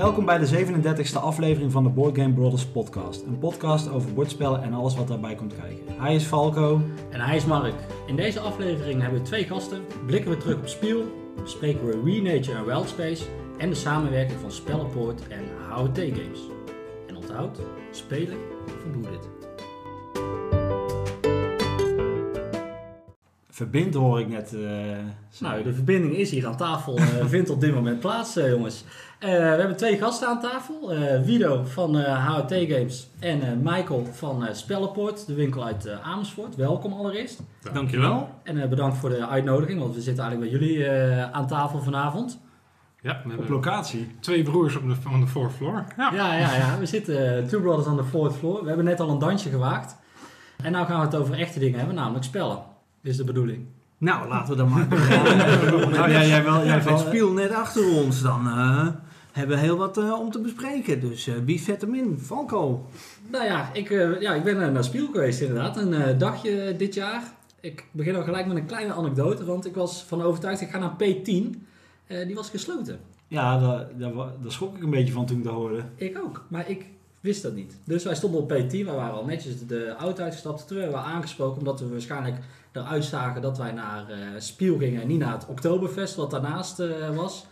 Welkom bij de 37e aflevering van de Board Game Brothers podcast. Een podcast over bordspellen en alles wat daarbij komt kijken. Hij is Falco. En hij is Mark. In deze aflevering hebben we twee gasten, blikken we terug op Spiel, bespreken we Renature en Wildspace en de samenwerking van Spellenpoort en HOT Games. En onthoud, spelen verboedert. Verbind hoor ik net. eh, Nou, de verbinding is hier aan tafel, eh, vindt op dit moment plaats, eh, jongens. Eh, we hebben twee gasten aan tafel. Eh Wido van eh HOT Games en eh, Michael van eh Spellenpoort, de winkel uit Amersfoort. Welkom allereerst. Dankjewel. En eh, bedankt voor de uitnodiging, want we zitten eigenlijk bij jullie eh, aan tafel vanavond. Ja, we Op hebben locatie. twee broers op de, on the fourth floor. Ja. Ja, ja, ja. We zitten uh, Two Brothers on the fourth floor. We hebben net al een dansje gewaagd. En nou gaan we het over echte dingen hebben, namelijk spellen. Is de bedoeling. Nou, laten we dan maar beginnen. Nou, ja, jij wel. Jij Het spiel net achter ons, dan eh, hebben we heel wat eh, om te bespreken. Dus eh, wie vet hem in? Falco. Nou ja, ik, eh, ja, ik ben naar Spiel geweest inderdaad. Een eh, dagje dit jaar. Ik begin al gelijk met een kleine anekdote, want ik was van overtuigd, ik ga naar P10. Eh, die was gesloten. Ja, daar, daar, wa- daar schrok ik een beetje van toen ik dat hoorde. Ik ook, maar ik wist dat niet. Dus wij stonden op P10, wij waren al netjes de auto uitgestapt. Toen werden we aangesproken omdat we waarschijnlijk eruit zagen dat wij naar eh Spiel gingen en niet naar het Oktoberfest wat daarnaast eh, was.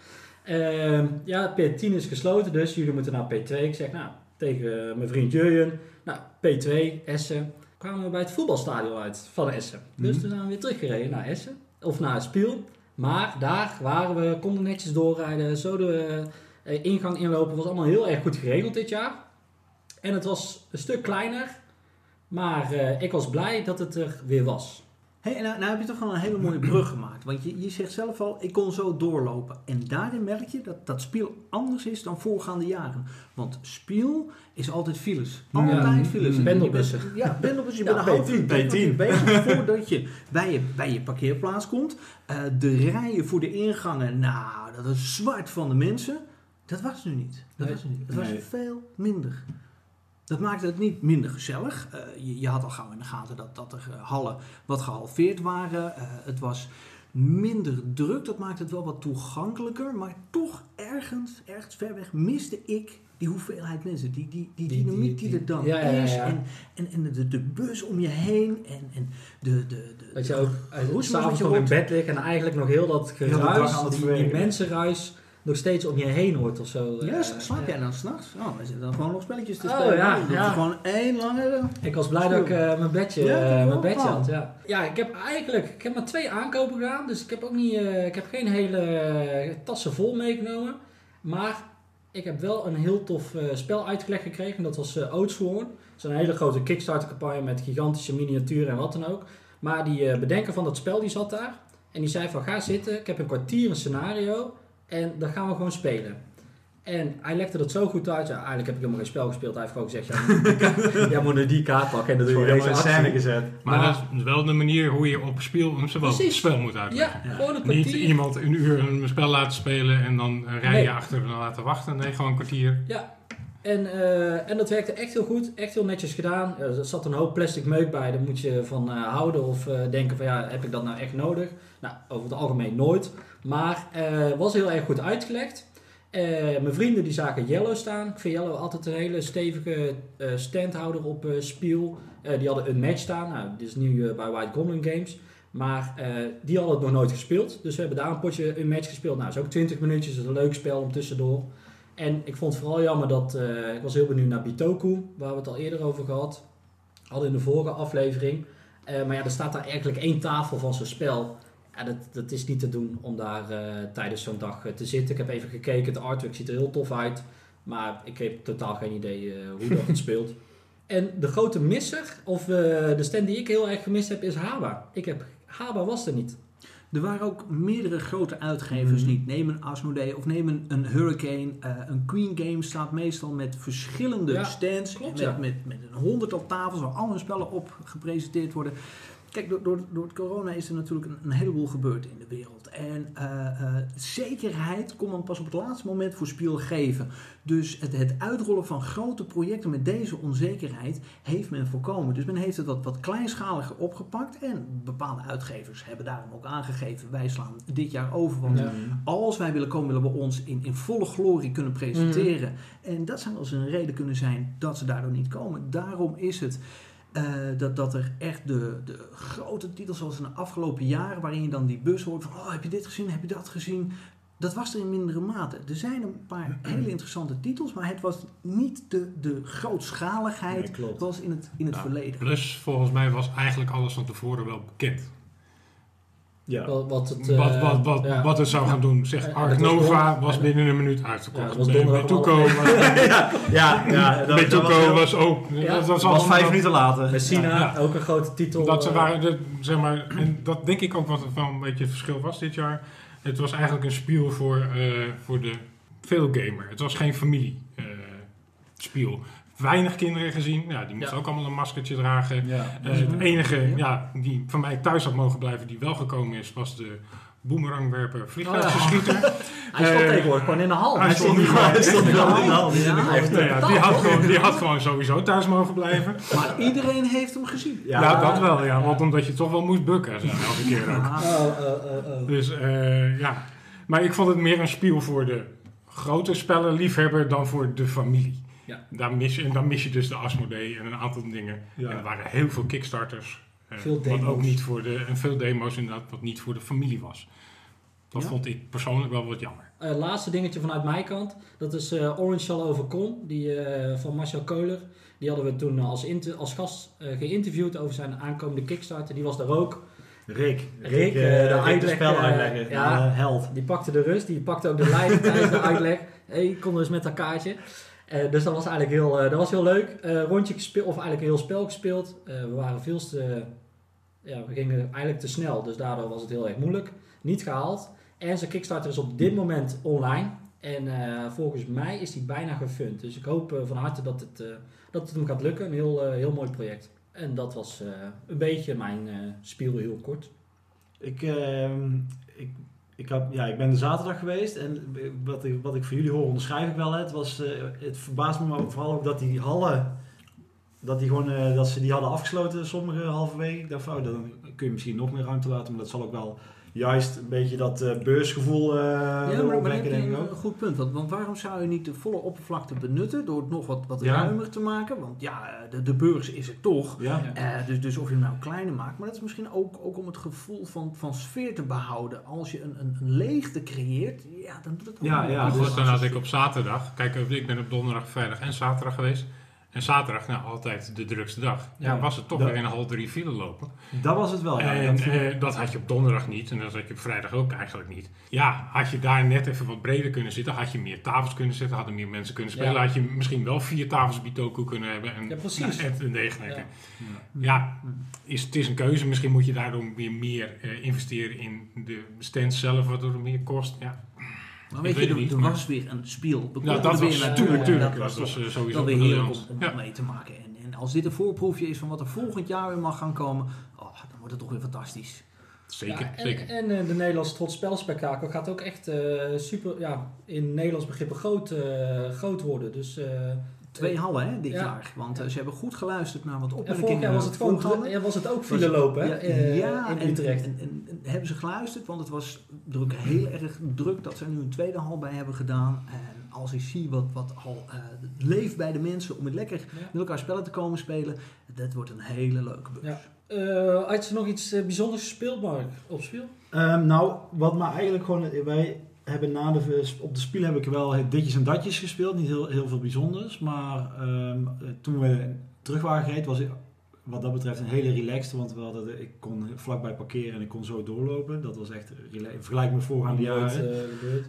Ehm, ja, P10 is gesloten, dus jullie moeten naar P2. Ik zeg nou tegen mijn vriend Jurjen, nou P2, Essen. Kwamen we bij het voetbalstadion uit van Essen. Dus Mhm. toen zijn we weer teruggereden naar Essen, of naar Spiel. Maar daar waren we, konden netjes doorrijden, zo de eh, ingang inlopen. was allemaal heel erg goed geregeld dit jaar. En het was een stuk kleiner, maar ik was blij dat het er weer was. Hey, en nou, nou heb je toch wel een hele mooie brug gemaakt. Want je, je zegt zelf al, ik kon zo doorlopen. En daarin merk je dat dat spiel anders is dan voorgaande jaren. Want spiel is altijd files. Ja. Altijd files. Pendelbussen. je bent- Ja, pendelbussen. Je Ja, bent een half uur, P10. drie kwartier bezig voordat je bij, je bij je parkeerplaats komt. Eh, de rijen voor de ingangen, nou, dat is zwart van de mensen. Dat was nu niet. Dat Nee. was nu niet. Het was Nee. veel minder. Dat maakte het niet minder gezellig. Eh, je, je had al gauw in de gaten dat, dat er eh, hallen wat gehalveerd waren. Eh, het was minder druk. Dat maakte het wel wat toegankelijker. Maar toch ergens, ergens ver weg, miste ik die hoeveelheid mensen. Die, die, die, Die- dynamiek die- die, er dan ja, ja, ja, is. ja. En, en, en de, de bus om je heen. En, en de, de, de, Dat je ook s'avonds nog in bed ligt en eigenlijk nog heel dat geruis, die, die mensenruis, nog steeds om je heen hoort of zo. Ja, Eh, slaap jij dan s'nachts? Oh, we zitten dan gewoon nog spelletjes te Oh, spelen. ja, Dat ja. is gewoon één lange... Ik was blij dat ik eh, mijn bedje, Ja, eh, mijn bedje had. Ja. ja, ik heb eigenlijk ik heb maar twee aankopen gedaan. Dus ik heb ook niet, eh, ik heb geen hele eh, tassen vol meegenomen. Maar ik heb wel een heel tof eh, spel uitgelegd gekregen. Dat was eh Oatsworn. Dat is een hele grote Kickstarter campagne met gigantische miniaturen en wat dan ook. Maar die eh, bedenker van dat spel die zat daar. En die zei van ga zitten. Ik heb een kwartier een scenario. En dan gaan we gewoon spelen. En hij legde dat zo goed uit. Ja, eigenlijk heb ik helemaal geen spel gespeeld. Hij heeft gewoon gezegd, ja, jij moet nu die kaart pakken en dan doe je Helemaal deze scène gezet. Maar, Maar- dat is wel de manier hoe je op speel, een spel, moet uitleggen. Ja, gewoon een Niet iemand een uur een spel laten spelen en dan een rij Nee. achter en dan laten wachten. Nee, gewoon een kwartier. En, eh, en dat werkte echt heel goed, echt heel netjes gedaan. Er zat een hoop plastic meuk bij, daar moet je van eh, houden of eh, denken van ja, heb ik dat nou echt nodig? Nou, over het algemeen nooit. Maar was heel erg goed uitgelegd. Mijn vrienden die zagen Yellow staan. Ik vind Yellow altijd een hele stevige standhouder op Spiel. Die hadden een match staan. Nou, dit is nu bij White Goblin Games. Maar die hadden het nog nooit gespeeld. Dus we hebben daar een potje een match gespeeld. Nou, dat is ook 20 minuutjes. Dat is een leuk spel om tussendoor. En ik vond het vooral jammer dat... eh, ik was heel benieuwd naar Bitoku, waar we het al eerder over gehad hadden in de vorige aflevering. Eh, maar ja, er staat daar eigenlijk één tafel van zo'n spel. Ja, dat, dat is niet te doen om daar eh, tijdens zo'n dag te zitten. Ik heb even gekeken, de artwork ziet er heel tof uit. Maar ik heb totaal geen idee hoe dat het speelt. En de grote misser, of de stand die ik heel erg gemist heb, is Haba. Ik heb, Haba was er niet. Er waren ook meerdere grote uitgevers Mhm. niet. Neem een Asmodee of neem een, een Hurricane. Eh, een Queen Game staat meestal met verschillende Ja, stands. klopt, met, ja. met, met een honderdtal tafels waar al hun spellen op gepresenteerd worden. Kijk, door, door, door het corona is er natuurlijk een, een heleboel gebeurd in de wereld. En eh, eh, zekerheid kon men pas op het laatste moment voor Spiel geven. Dus het, het uitrollen van grote projecten met deze onzekerheid heeft men voorkomen. Dus men heeft het wat, wat kleinschaliger opgepakt. En bepaalde uitgevers hebben daarom ook aangegeven, wij slaan dit jaar over. Want Ja. als wij willen komen, willen we ons in, in volle glorie kunnen presenteren. En dat zou wel eens een reden kunnen zijn dat ze daardoor niet komen. Daarom is het eh, dat, dat er echt de, de grote titels zoals in de afgelopen jaren, waarin je dan die bus hoort van, oh heb je dit gezien, heb je dat gezien? Dat was er in mindere mate. Er zijn een paar hele interessante titels, maar het was niet de, de grootschaligheid Nee, klopt. zoals in het, in het Ja. verleden. Plus, volgens mij was eigenlijk alles van tevoren wel bekend. Ja. Wat, wat, het, wat, eh, wat, wat, ja. wat het zou gaan doen. Zeg, Ark het was Nova binnen een minuut Ja, uitverkocht. het was was, ja, ja, ja. Dat, was, ook... Ja, dat was vijf minuten later. Messina, Ja. ook een grote titel. Dat ze eh, waren, de, zeg maar, en dat denk ik ook wat het wel een beetje het verschil was dit jaar. Het was eigenlijk een spiel voor, eh, voor de veel gamer. Het was geen familie eh, spiel. Weinig kinderen gezien. Ja, die moesten Ja. ook allemaal een maskertje dragen. Ja. Eh, het enige Ja. ja, die van mij thuis had mogen blijven, die wel gekomen is, was de boemerangwerper vliegtuiggeschieter. Hij stond eh, tegenwoordig gewoon in de hal. hij Hij stond nu niet gewoon- in de hal. Ja, ja, die, had gewoon, die had gewoon sowieso thuis mogen blijven. Maar iedereen heeft hem gezien. Ja, dat wel. Ja, want omdat je toch wel moest bukken, zo, elke keer ook. Oh, oh, oh, oh. Dus eh, ja. Maar ik vond het meer een spiel voor de grote spellenliefhebber dan voor de familie. Ja. Daar mis je, en dan mis je dus de Asmodee en een aantal dingen. Ja. En er waren heel veel kickstarters. eh, Veel Wat demo's. ook niet voor de, en veel demo's inderdaad, wat niet voor de familie was. Dat Ja. vond ik persoonlijk wel wat jammer. Eh, laatste dingetje vanuit mijn kant. Dat is eh, Orange Shall Overcome. Die, eh, van Marcel Keuler. Die hadden we toen als, inter- als gast eh, geïnterviewd over zijn aankomende Kickstarter. Die was daar ook. Rick. Rick, de Rick uitleg, spel eh, uitleggen. ja. Held. Die pakte de rust. Die pakte ook de leiding tijdens de uitleg. hey, kom er eens met dat kaartje. Eh, dus dat was eigenlijk heel, eh, dat was heel leuk. Eh, rondje gespeeld, of eigenlijk een heel spel gespeeld. We waren veel te... ja, we gingen eigenlijk te snel. Dus daardoor was het heel erg moeilijk. Niet gehaald. En zijn Kickstarter is op dit moment online. En volgens mij is die bijna gefund. Dus ik hoop van harte dat het, dat het hem gaat lukken. Een heel, heel mooi project. En dat was een beetje mijn spiel heel kort. Ik, ehm, ik, ik, heb, ja, ik ben zaterdag geweest en wat ik, wat ik voor jullie hoor onderschrijf ik wel. Het, was, eh, het verbaast me vooral ook dat die hallen, dat, die gewoon, eh, dat ze die hadden afgesloten sommige halverwege. Ik dacht van, oh, dan kun je misschien nog meer ruimte laten, maar dat zal ook wel juist een beetje dat eh, beursgevoel eh Ja, maar, maar opwekken, heb je denk ik een ook. goed punt. Want, want waarom zou je niet de volle oppervlakte benutten door het nog wat, wat Ja. ruimer te maken? Want ja, de, de beurs is er toch. Ja. Eh, dus, dus of je hem nou kleiner maakt, maar dat is misschien ook, ook om het gevoel van, van sfeer te behouden. Als je een, een, een leegte creëert, ja, dan doet het ook Ja, ja, dus- dan had ik op zaterdag, kijk, ik ben op donderdag, vrijdag en zaterdag geweest. En zaterdag, nou, altijd de drukste dag. Ja, Ja. was het toch weer in een half drie file lopen. dat was het wel. Ja. en Dat- eh, dat had je op donderdag niet en dat had je op vrijdag ook eigenlijk niet. Ja, had je daar net even wat breder kunnen zitten, had je meer tafels kunnen zetten, hadden meer mensen kunnen spelen, Ja. had je misschien wel vier tafels Bitoku kunnen hebben en, Ja, precies. nou, en. Ja. Ja, is, het is een keuze. Misschien moet je daardoor weer meer eh, investeren in de stand zelf, waardoor het meer kost. Ja, Maar weet weet je, het er, er was weer een spiel. Ja dat weer was natuurlijk. Dat Dat was sowieso weer heerlijk om, briljant. om Ja. mee te maken. En, en als dit een voorproefje is van wat er volgend jaar weer mag gaan komen, oh, dan wordt het toch weer fantastisch. Zeker, Ja, en, zeker. En eh, de Nederlandse Trots Spelspektakel gaat ook echt eh, super, ja, in Nederlands begrippen groot, eh, groot worden. Dus, eh, Twee eh, hallen hè, dit Ja. jaar. Want eh, ze hebben goed geluisterd naar wat En opmerkingen. vorig jaar was het, gewoon, was het ook file lopen hè, Ja, eh, ja, in Utrecht. En, en- en hebben ze geluisterd, want het was druk, heel erg druk dat ze er nu een tweede hal bij hebben gedaan. En als ik zie wat, wat al eh, leeft bij de mensen om het lekker Ja. met elkaar spellen te komen spelen, dat wordt een hele leuke bus. Ja. Eh, had je nog iets bijzonders gespeeld, Mark, op speel? Ehm, nou, wat maar eigenlijk gewoon... Wij hebben na de... Op de spiel heb ik wel ditjes en datjes gespeeld. Niet heel, heel veel bijzonders. Maar ehm, eh, toen we terug waren gereden was ik wat dat betreft een hele relaxed. Want we hadden, ik kon vlakbij parkeren en ik kon zo doorlopen. Dat was echt vergelijking met voorgaande jaren.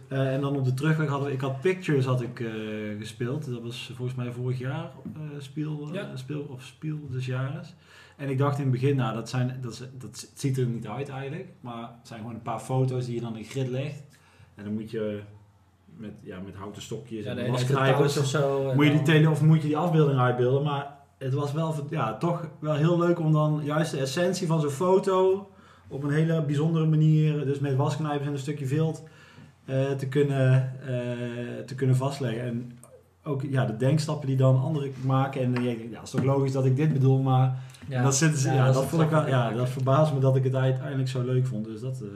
eh. Eh, en dan op de terugweg hadden we... Ik had Pictures had ik, gespeeld. Dat was volgens mij vorig jaar speel, Ja. speel of spiel des jaren. En ik dacht in het begin, nou, dat, zijn, dat, dat ziet er niet uit eigenlijk. Maar het zijn gewoon een paar foto's die je dan in grid legt. En dan moet je met, ja, met houten stokjes Ja, en wasknijpers... of zo. Moet je, die tele of moet je die afbeelding uitbeelden. Maar het was wel, ja, toch wel heel leuk om dan juist de essentie van zo'n foto op een hele bijzondere manier, dus met wasknijpers en een stukje vilt, eh, te, kunnen, eh, te kunnen vastleggen. En ook ja, de denkstappen die dan anderen maken. En uh, ja, het is toch logisch dat ik dit bedoel, maar Ja, dat, zit, ja, dat, vond ik wel, ja, dat verbaast me dat ik het uiteindelijk zo leuk vond. Dus dat, eh,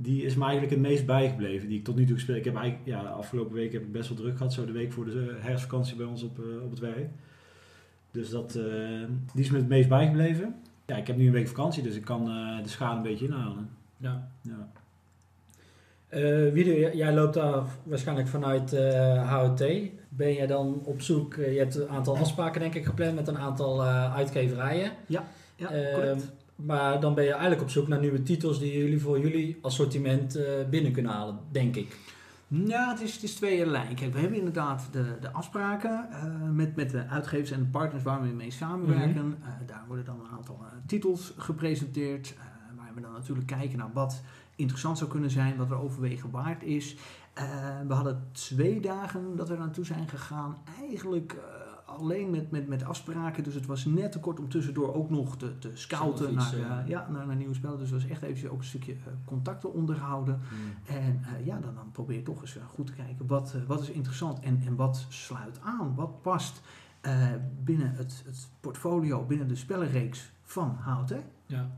die is me eigenlijk het meest bijgebleven, die ik tot nu toe gespeeld Ik heb eigenlijk, ja, afgelopen week heb ik best wel druk gehad, zo de week voor de herfstvakantie bij ons op, eh, op het werk. Dus dat, eh, die is me het meest bijgebleven. Ja, ik heb nu een week vakantie, dus ik kan eh, de schade een beetje inhalen. Ja. Ja. Eh, j- jij loopt daar waarschijnlijk vanuit eh HOT. Ben jij dan op zoek, je hebt een aantal afspraken denk ik gepland met een aantal eh, uitgeverijen. Ja, Ehm, correct. Maar dan ben je eigenlijk op zoek naar nieuwe titels die jullie voor jullie assortiment eh, binnen kunnen halen, denk ik. Ja, het is, het is tweeërlei. Kijk, we hebben inderdaad de, de afspraken eh, met, met de uitgevers en de partners waar we mee samenwerken. Eh, daar worden dan een aantal titels gepresenteerd. waar we dan natuurlijk kijken naar wat interessant zou kunnen zijn, wat er overwegen waard is. We hadden twee dagen dat we naartoe zijn gegaan. Eigenlijk alleen met, met, met afspraken. Dus het was net te kort om tussendoor ook nog te, te scouten naar, iets, eh, eh, ja, naar, naar nieuwe spellen. Dus het was echt eventjes ook een stukje eh, contacten onderhouden. En eh, ja, dan, dan probeer je toch eens goed te kijken wat, wat is interessant en, en wat sluit aan, wat past eh, binnen het, het portfolio, binnen de spellenreeks van HOT, Ja.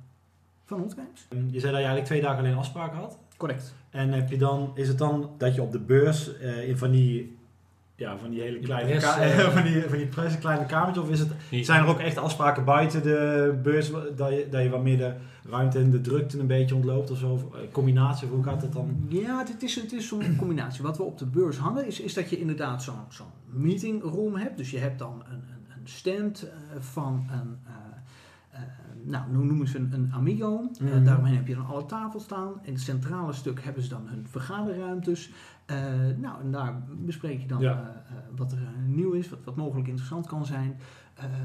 van Hot Games. Je zei dat je eigenlijk twee dagen alleen afspraken had. Correct. En heb je dan, is het dan dat je op de beurs eh, in van die, ja, van die hele Die kleine, pres, ka- eh, van die, van die pres, kleine kamertjes, of is het, Die- zijn er ook echt afspraken buiten de beurs dat je, dat je wat meer de ruimte en de drukte een beetje ontloopt of zo? Of, eh, combinatie, of hoe gaat het dan? Ja, het is, het is zo'n combinatie. Wat we op de beurs hadden, is, is dat je inderdaad zo'n zo'n meeting room hebt. Dus je hebt dan een, een, een stand eh, van een, nou, hoe noemen ze een, een Amigo. Mhm. daaromheen heb je dan alle tafels staan. In het centrale stuk hebben ze dan hun vergaderruimtes. Eh, nou, en daar bespreek je dan Ja. eh, wat er nieuw is, wat, wat mogelijk interessant kan zijn.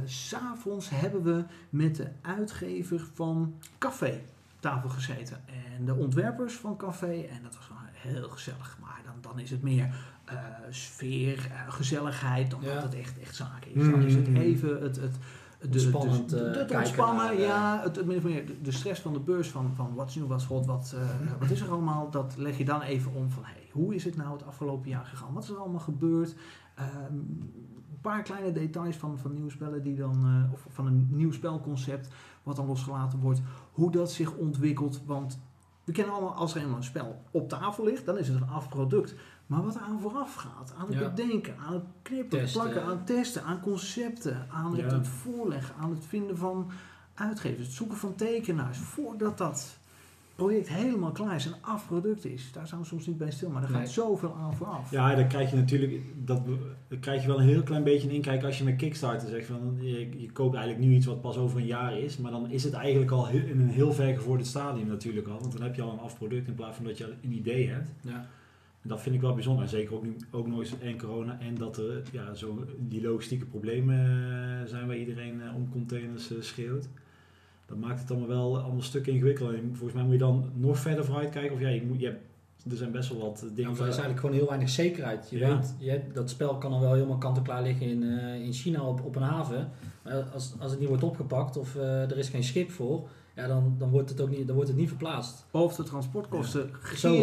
S S'avonds hebben we met de uitgever van Café tafel gezeten. En de ontwerpers van Café. En dat was wel heel gezellig. Maar dan, dan is het meer sfeer, gezelligheid, dan Ja. dat het echt, echt zaken is. Dan is het Mhm. even het... het de, de, eh, het ontspannen, naar, eh, ja, het, het meer de, stress van de beurs van, van wat is nieuw, wat is hot, wat, eh, wat is er allemaal, dat leg je dan even om van hey, hoe is het nou het afgelopen jaar gegaan, wat is er allemaal gebeurd, Ehm, een paar kleine details van, van nieuwe spellen die dan, of van een nieuw spelconcept wat dan losgelaten wordt, hoe dat zich ontwikkelt, want we kennen allemaal, als er eenmaal een spel op tafel ligt, dan is het een afproduct. Maar wat er aan vooraf gaat, aan het Ja. bedenken, aan het knippen, Testen. plakken, aan het testen, aan concepten, aan het, Ja. het voorleggen, aan het vinden van uitgevers, het zoeken van tekenaars, voordat dat project helemaal klaar is en afproduct is. Daar zijn we soms niet bij stil, maar er gaat zoveel aan vooraf. Ja, dan krijg je natuurlijk, dat, dan krijg je wel een heel klein beetje een inkijk als je met Kickstarter zegt van je, je koopt eigenlijk nu iets wat pas over een jaar is, maar dan is het eigenlijk al heel- in een heel ver gevorderd stadium natuurlijk al, want dan heb je al een afproduct in plaats van dat je al een idee hebt. Ja. Dat vind ik wel bijzonder. En zeker ook nu ook nog eens en corona. En dat er ja, zo die logistieke problemen eh, zijn waar iedereen eh, om containers eh, schreeuwt. Dat maakt het allemaal wel allemaal een stuk ingewikkelder. En volgens mij moet je dan nog verder vooruit kijken. Of ja, je moet, je hebt, er zijn best wel wat Ja, dingen. want er is eigenlijk gewoon heel weinig zekerheid. Je Ja. weet, je dat spel kan dan wel helemaal kant-en-klaar liggen in, in China op, op een haven. Maar als, als het niet wordt opgepakt of er is geen schip voor, ja, dan, dan, wordt het ook niet, dan wordt het niet verplaatst. Of de transportkosten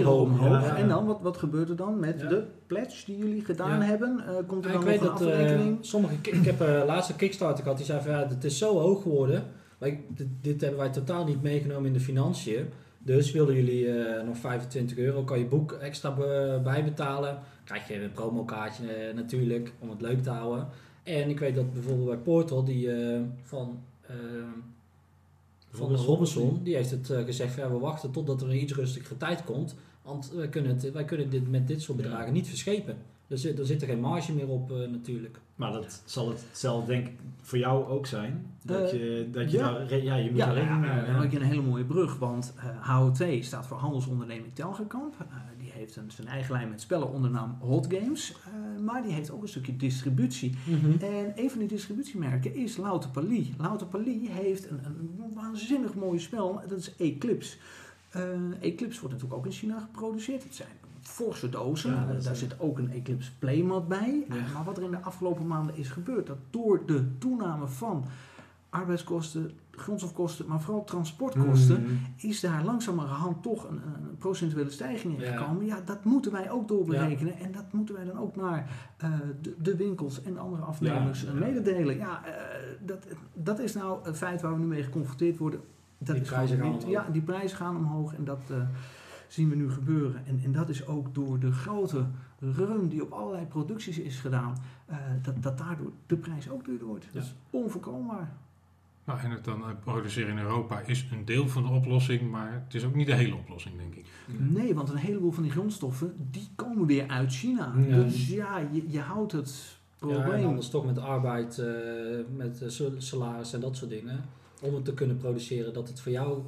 hoog, omhoog. ja. En dan, wat, wat gebeurt er dan met Ja. de pledge die jullie gedaan Ja. hebben? Eh, komt er Ja, dan ik nog weet een dat eh, afrekening? sommige, ik heb eh laatste Kickstarter gehad, die zei van ja, het is zo hoog geworden. Maar ik- dit, dit hebben wij totaal niet meegenomen in de financiën. Dus willen jullie eh, nog 25 euro, kan je boek extra be- bijbetalen. Krijg je een promokaartje natuurlijk, om het leuk te houden. En ik weet dat bijvoorbeeld bij Portal, die eh, van, van Robinson, Robinson, die heeft het eh, gezegd van ja, we wachten totdat er een iets rustigere tijd komt. Want wij kunnen, het, wij kunnen dit met dit soort Ja. bedragen niet verschepen. Er zit, er zit er geen marge meer op eh, natuurlijk. Maar dat zal hetzelfde denk ik voor jou ook zijn. Dat Eh, je, dat je ja. daar, ja, je moet Ja, dan heb je een hele mooie brug, want HOT staat voor Handelsonderneming Telgekamp. Heeft een, zijn eigen lijn met spellen onder naam Hot Games, eh, maar die heeft ook een stukje distributie. En een van die distributiemerken is Louter Pali. Louter heeft een, een waanzinnig mooi spel, dat is Eclipse. Eh, Eclipse wordt natuurlijk ook in China geproduceerd. Het zijn forse dozen. Ja, Eh, daar zit ook een Eclipse Playmat bij. Ja. Maar wat er in de afgelopen maanden is gebeurd, dat door de toename van arbeidskosten, grondstofkosten, maar vooral transportkosten, Mm. is daar langzamerhand toch een, een procentuele stijging in Ja. gekomen. Ja, dat moeten wij ook doorberekenen en dat moeten wij dan ook naar eh, de, de winkels en andere afnemers Ja, eh, mededelen. Ja, eh, dat, dat is nou een feit waar we nu mee geconfronteerd worden. Dat Die is prijzen gewoon gaan omhoog. Ja, die prijzen gaan omhoog en dat zien we nu gebeuren. En, en dat is ook door de grote run die op allerlei producties is gedaan, dat, dat daardoor de prijs ook duurder wordt. Dat is onvoorkombaar. Nou, en het dan eh, produceren in Europa is een deel van de oplossing, maar het is ook niet de hele oplossing, denk ik. Nee, want een heleboel van die grondstoffen die komen weer uit China. Ja. Dus ja, je, je houdt het Ja, en probleem. anders toch met arbeid, eh, met eh, sal- salaris en dat soort dingen. Om het te kunnen produceren dat het voor jou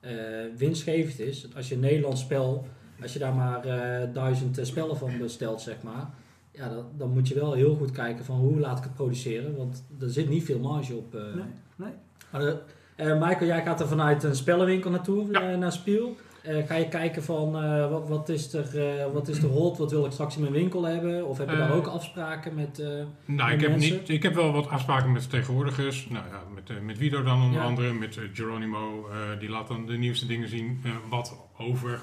eh, winstgevend is. Als je een Nederlands spel, als je daar maar eh, duizend spellen van bestelt, zeg maar. Ja, dan, dan moet je wel heel goed kijken van hoe laat ik het produceren. Want er zit niet veel marge op. eh. Nee, nee. Eh, eh, Michael, jij gaat er vanuit een spellenwinkel naartoe, Ja. eh, naar Spiel. Ga je kijken van wat, wat, is er, wat is er hot, wat wil ik straks in mijn winkel hebben? Of heb je daar ook afspraken met... Nou, ik heb, niet, ik heb wel wat afspraken met vertegenwoordigers. Nou ja, met, met Wido dan onder Ja. andere, met Geronimo. die laat dan de nieuwste dingen zien. wat over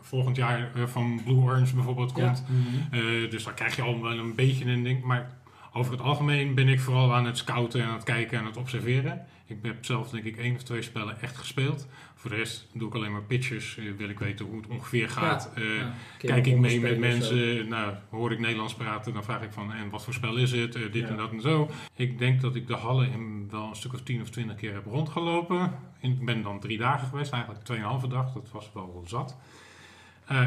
volgend jaar van Blue Orange bijvoorbeeld Ja. komt. Eh, dus daar krijg je al wel een beetje een ding. Maar over het algemeen ben ik vooral aan het scouten en aan het kijken en aan het observeren. Ik heb zelf denk ik één of twee spellen echt gespeeld. Voor de rest doe ik alleen maar pitches. Eh, wil ik weten hoe het ongeveer gaat. Eh, ja, Kijk ik mee met mensen, nou, hoor ik Nederlands praten, dan vraag ik van, en wat voor spel is het, Eh, dit Ja. en dat en zo. Ik denk dat ik de hallen in wel een stuk of tien of twintig keer heb rondgelopen. Ik ben dan drie dagen geweest, eigenlijk tweeënhalve dag, dat was wel zat.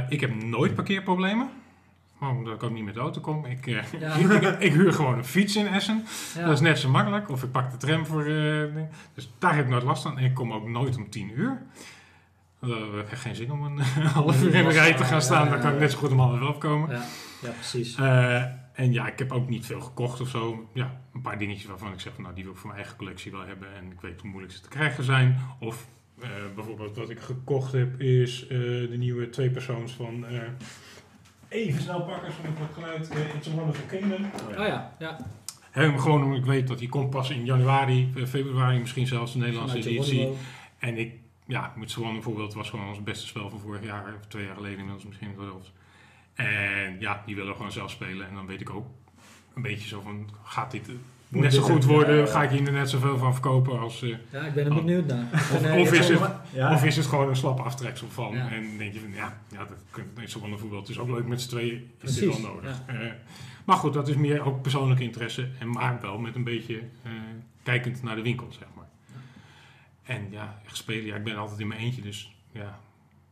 Ik heb nooit parkeerproblemen, omdat ik ook niet met de auto kom. Ik, eh, Ja. ik, ik huur gewoon een fiets in Essen, Ja. dat is net zo makkelijk. Of ik pak de tram voor, eh, dus daar heb ik nooit last van. En ik kom ook nooit om tien uur. Uh, ik heb geen zin om een half uur in de rij te gaan staan. Dan kan ik net zo goed om half elf komen. Ja, ja, precies. Eh, en ja, ik heb ook niet veel gekocht of zo. Ja, een paar dingetjes waarvan ik zeg, van, nou, die wil ik voor mijn eigen collectie wel hebben. En ik weet hoe moeilijk ze te krijgen zijn. Of eh, bijvoorbeeld wat ik gekocht heb is eh, de nieuwe tweepersoons van... even snel pakken, zodat ik wat geluid. Uh, It's a Wonderful Kingdom. Oh ja, ja. Hè, gewoon omdat ik weet dat die komt pas in januari, eh, februari misschien zelfs de Nederlandse editie. En ik, ja, met Swan bijvoorbeeld was gewoon ons beste spel van vorig jaar, of twee jaar geleden inmiddels misschien zelfs. En ja, die willen we gewoon zelf spelen. En dan weet ik ook een beetje zo van, gaat dit Wordt net zo goed worden? Ga ik hier net zoveel van verkopen als... eh, Ja, ik ben er Oh. benieuwd naar. Of- eh, of is het-. Of is het gewoon een slap aftreksel van? Ja. En dan denk je van, ja, ja dat is zo wonderful. Het is ook leuk met z'n tweeën. Is dit wel nodig. Eh, maar goed, dat is meer ook persoonlijke interesse. En maar wel met een beetje eh, kijkend naar de winkel, zeg maar. En ja, echt spelen. Ja, ik ben altijd in mijn eentje, dus ja...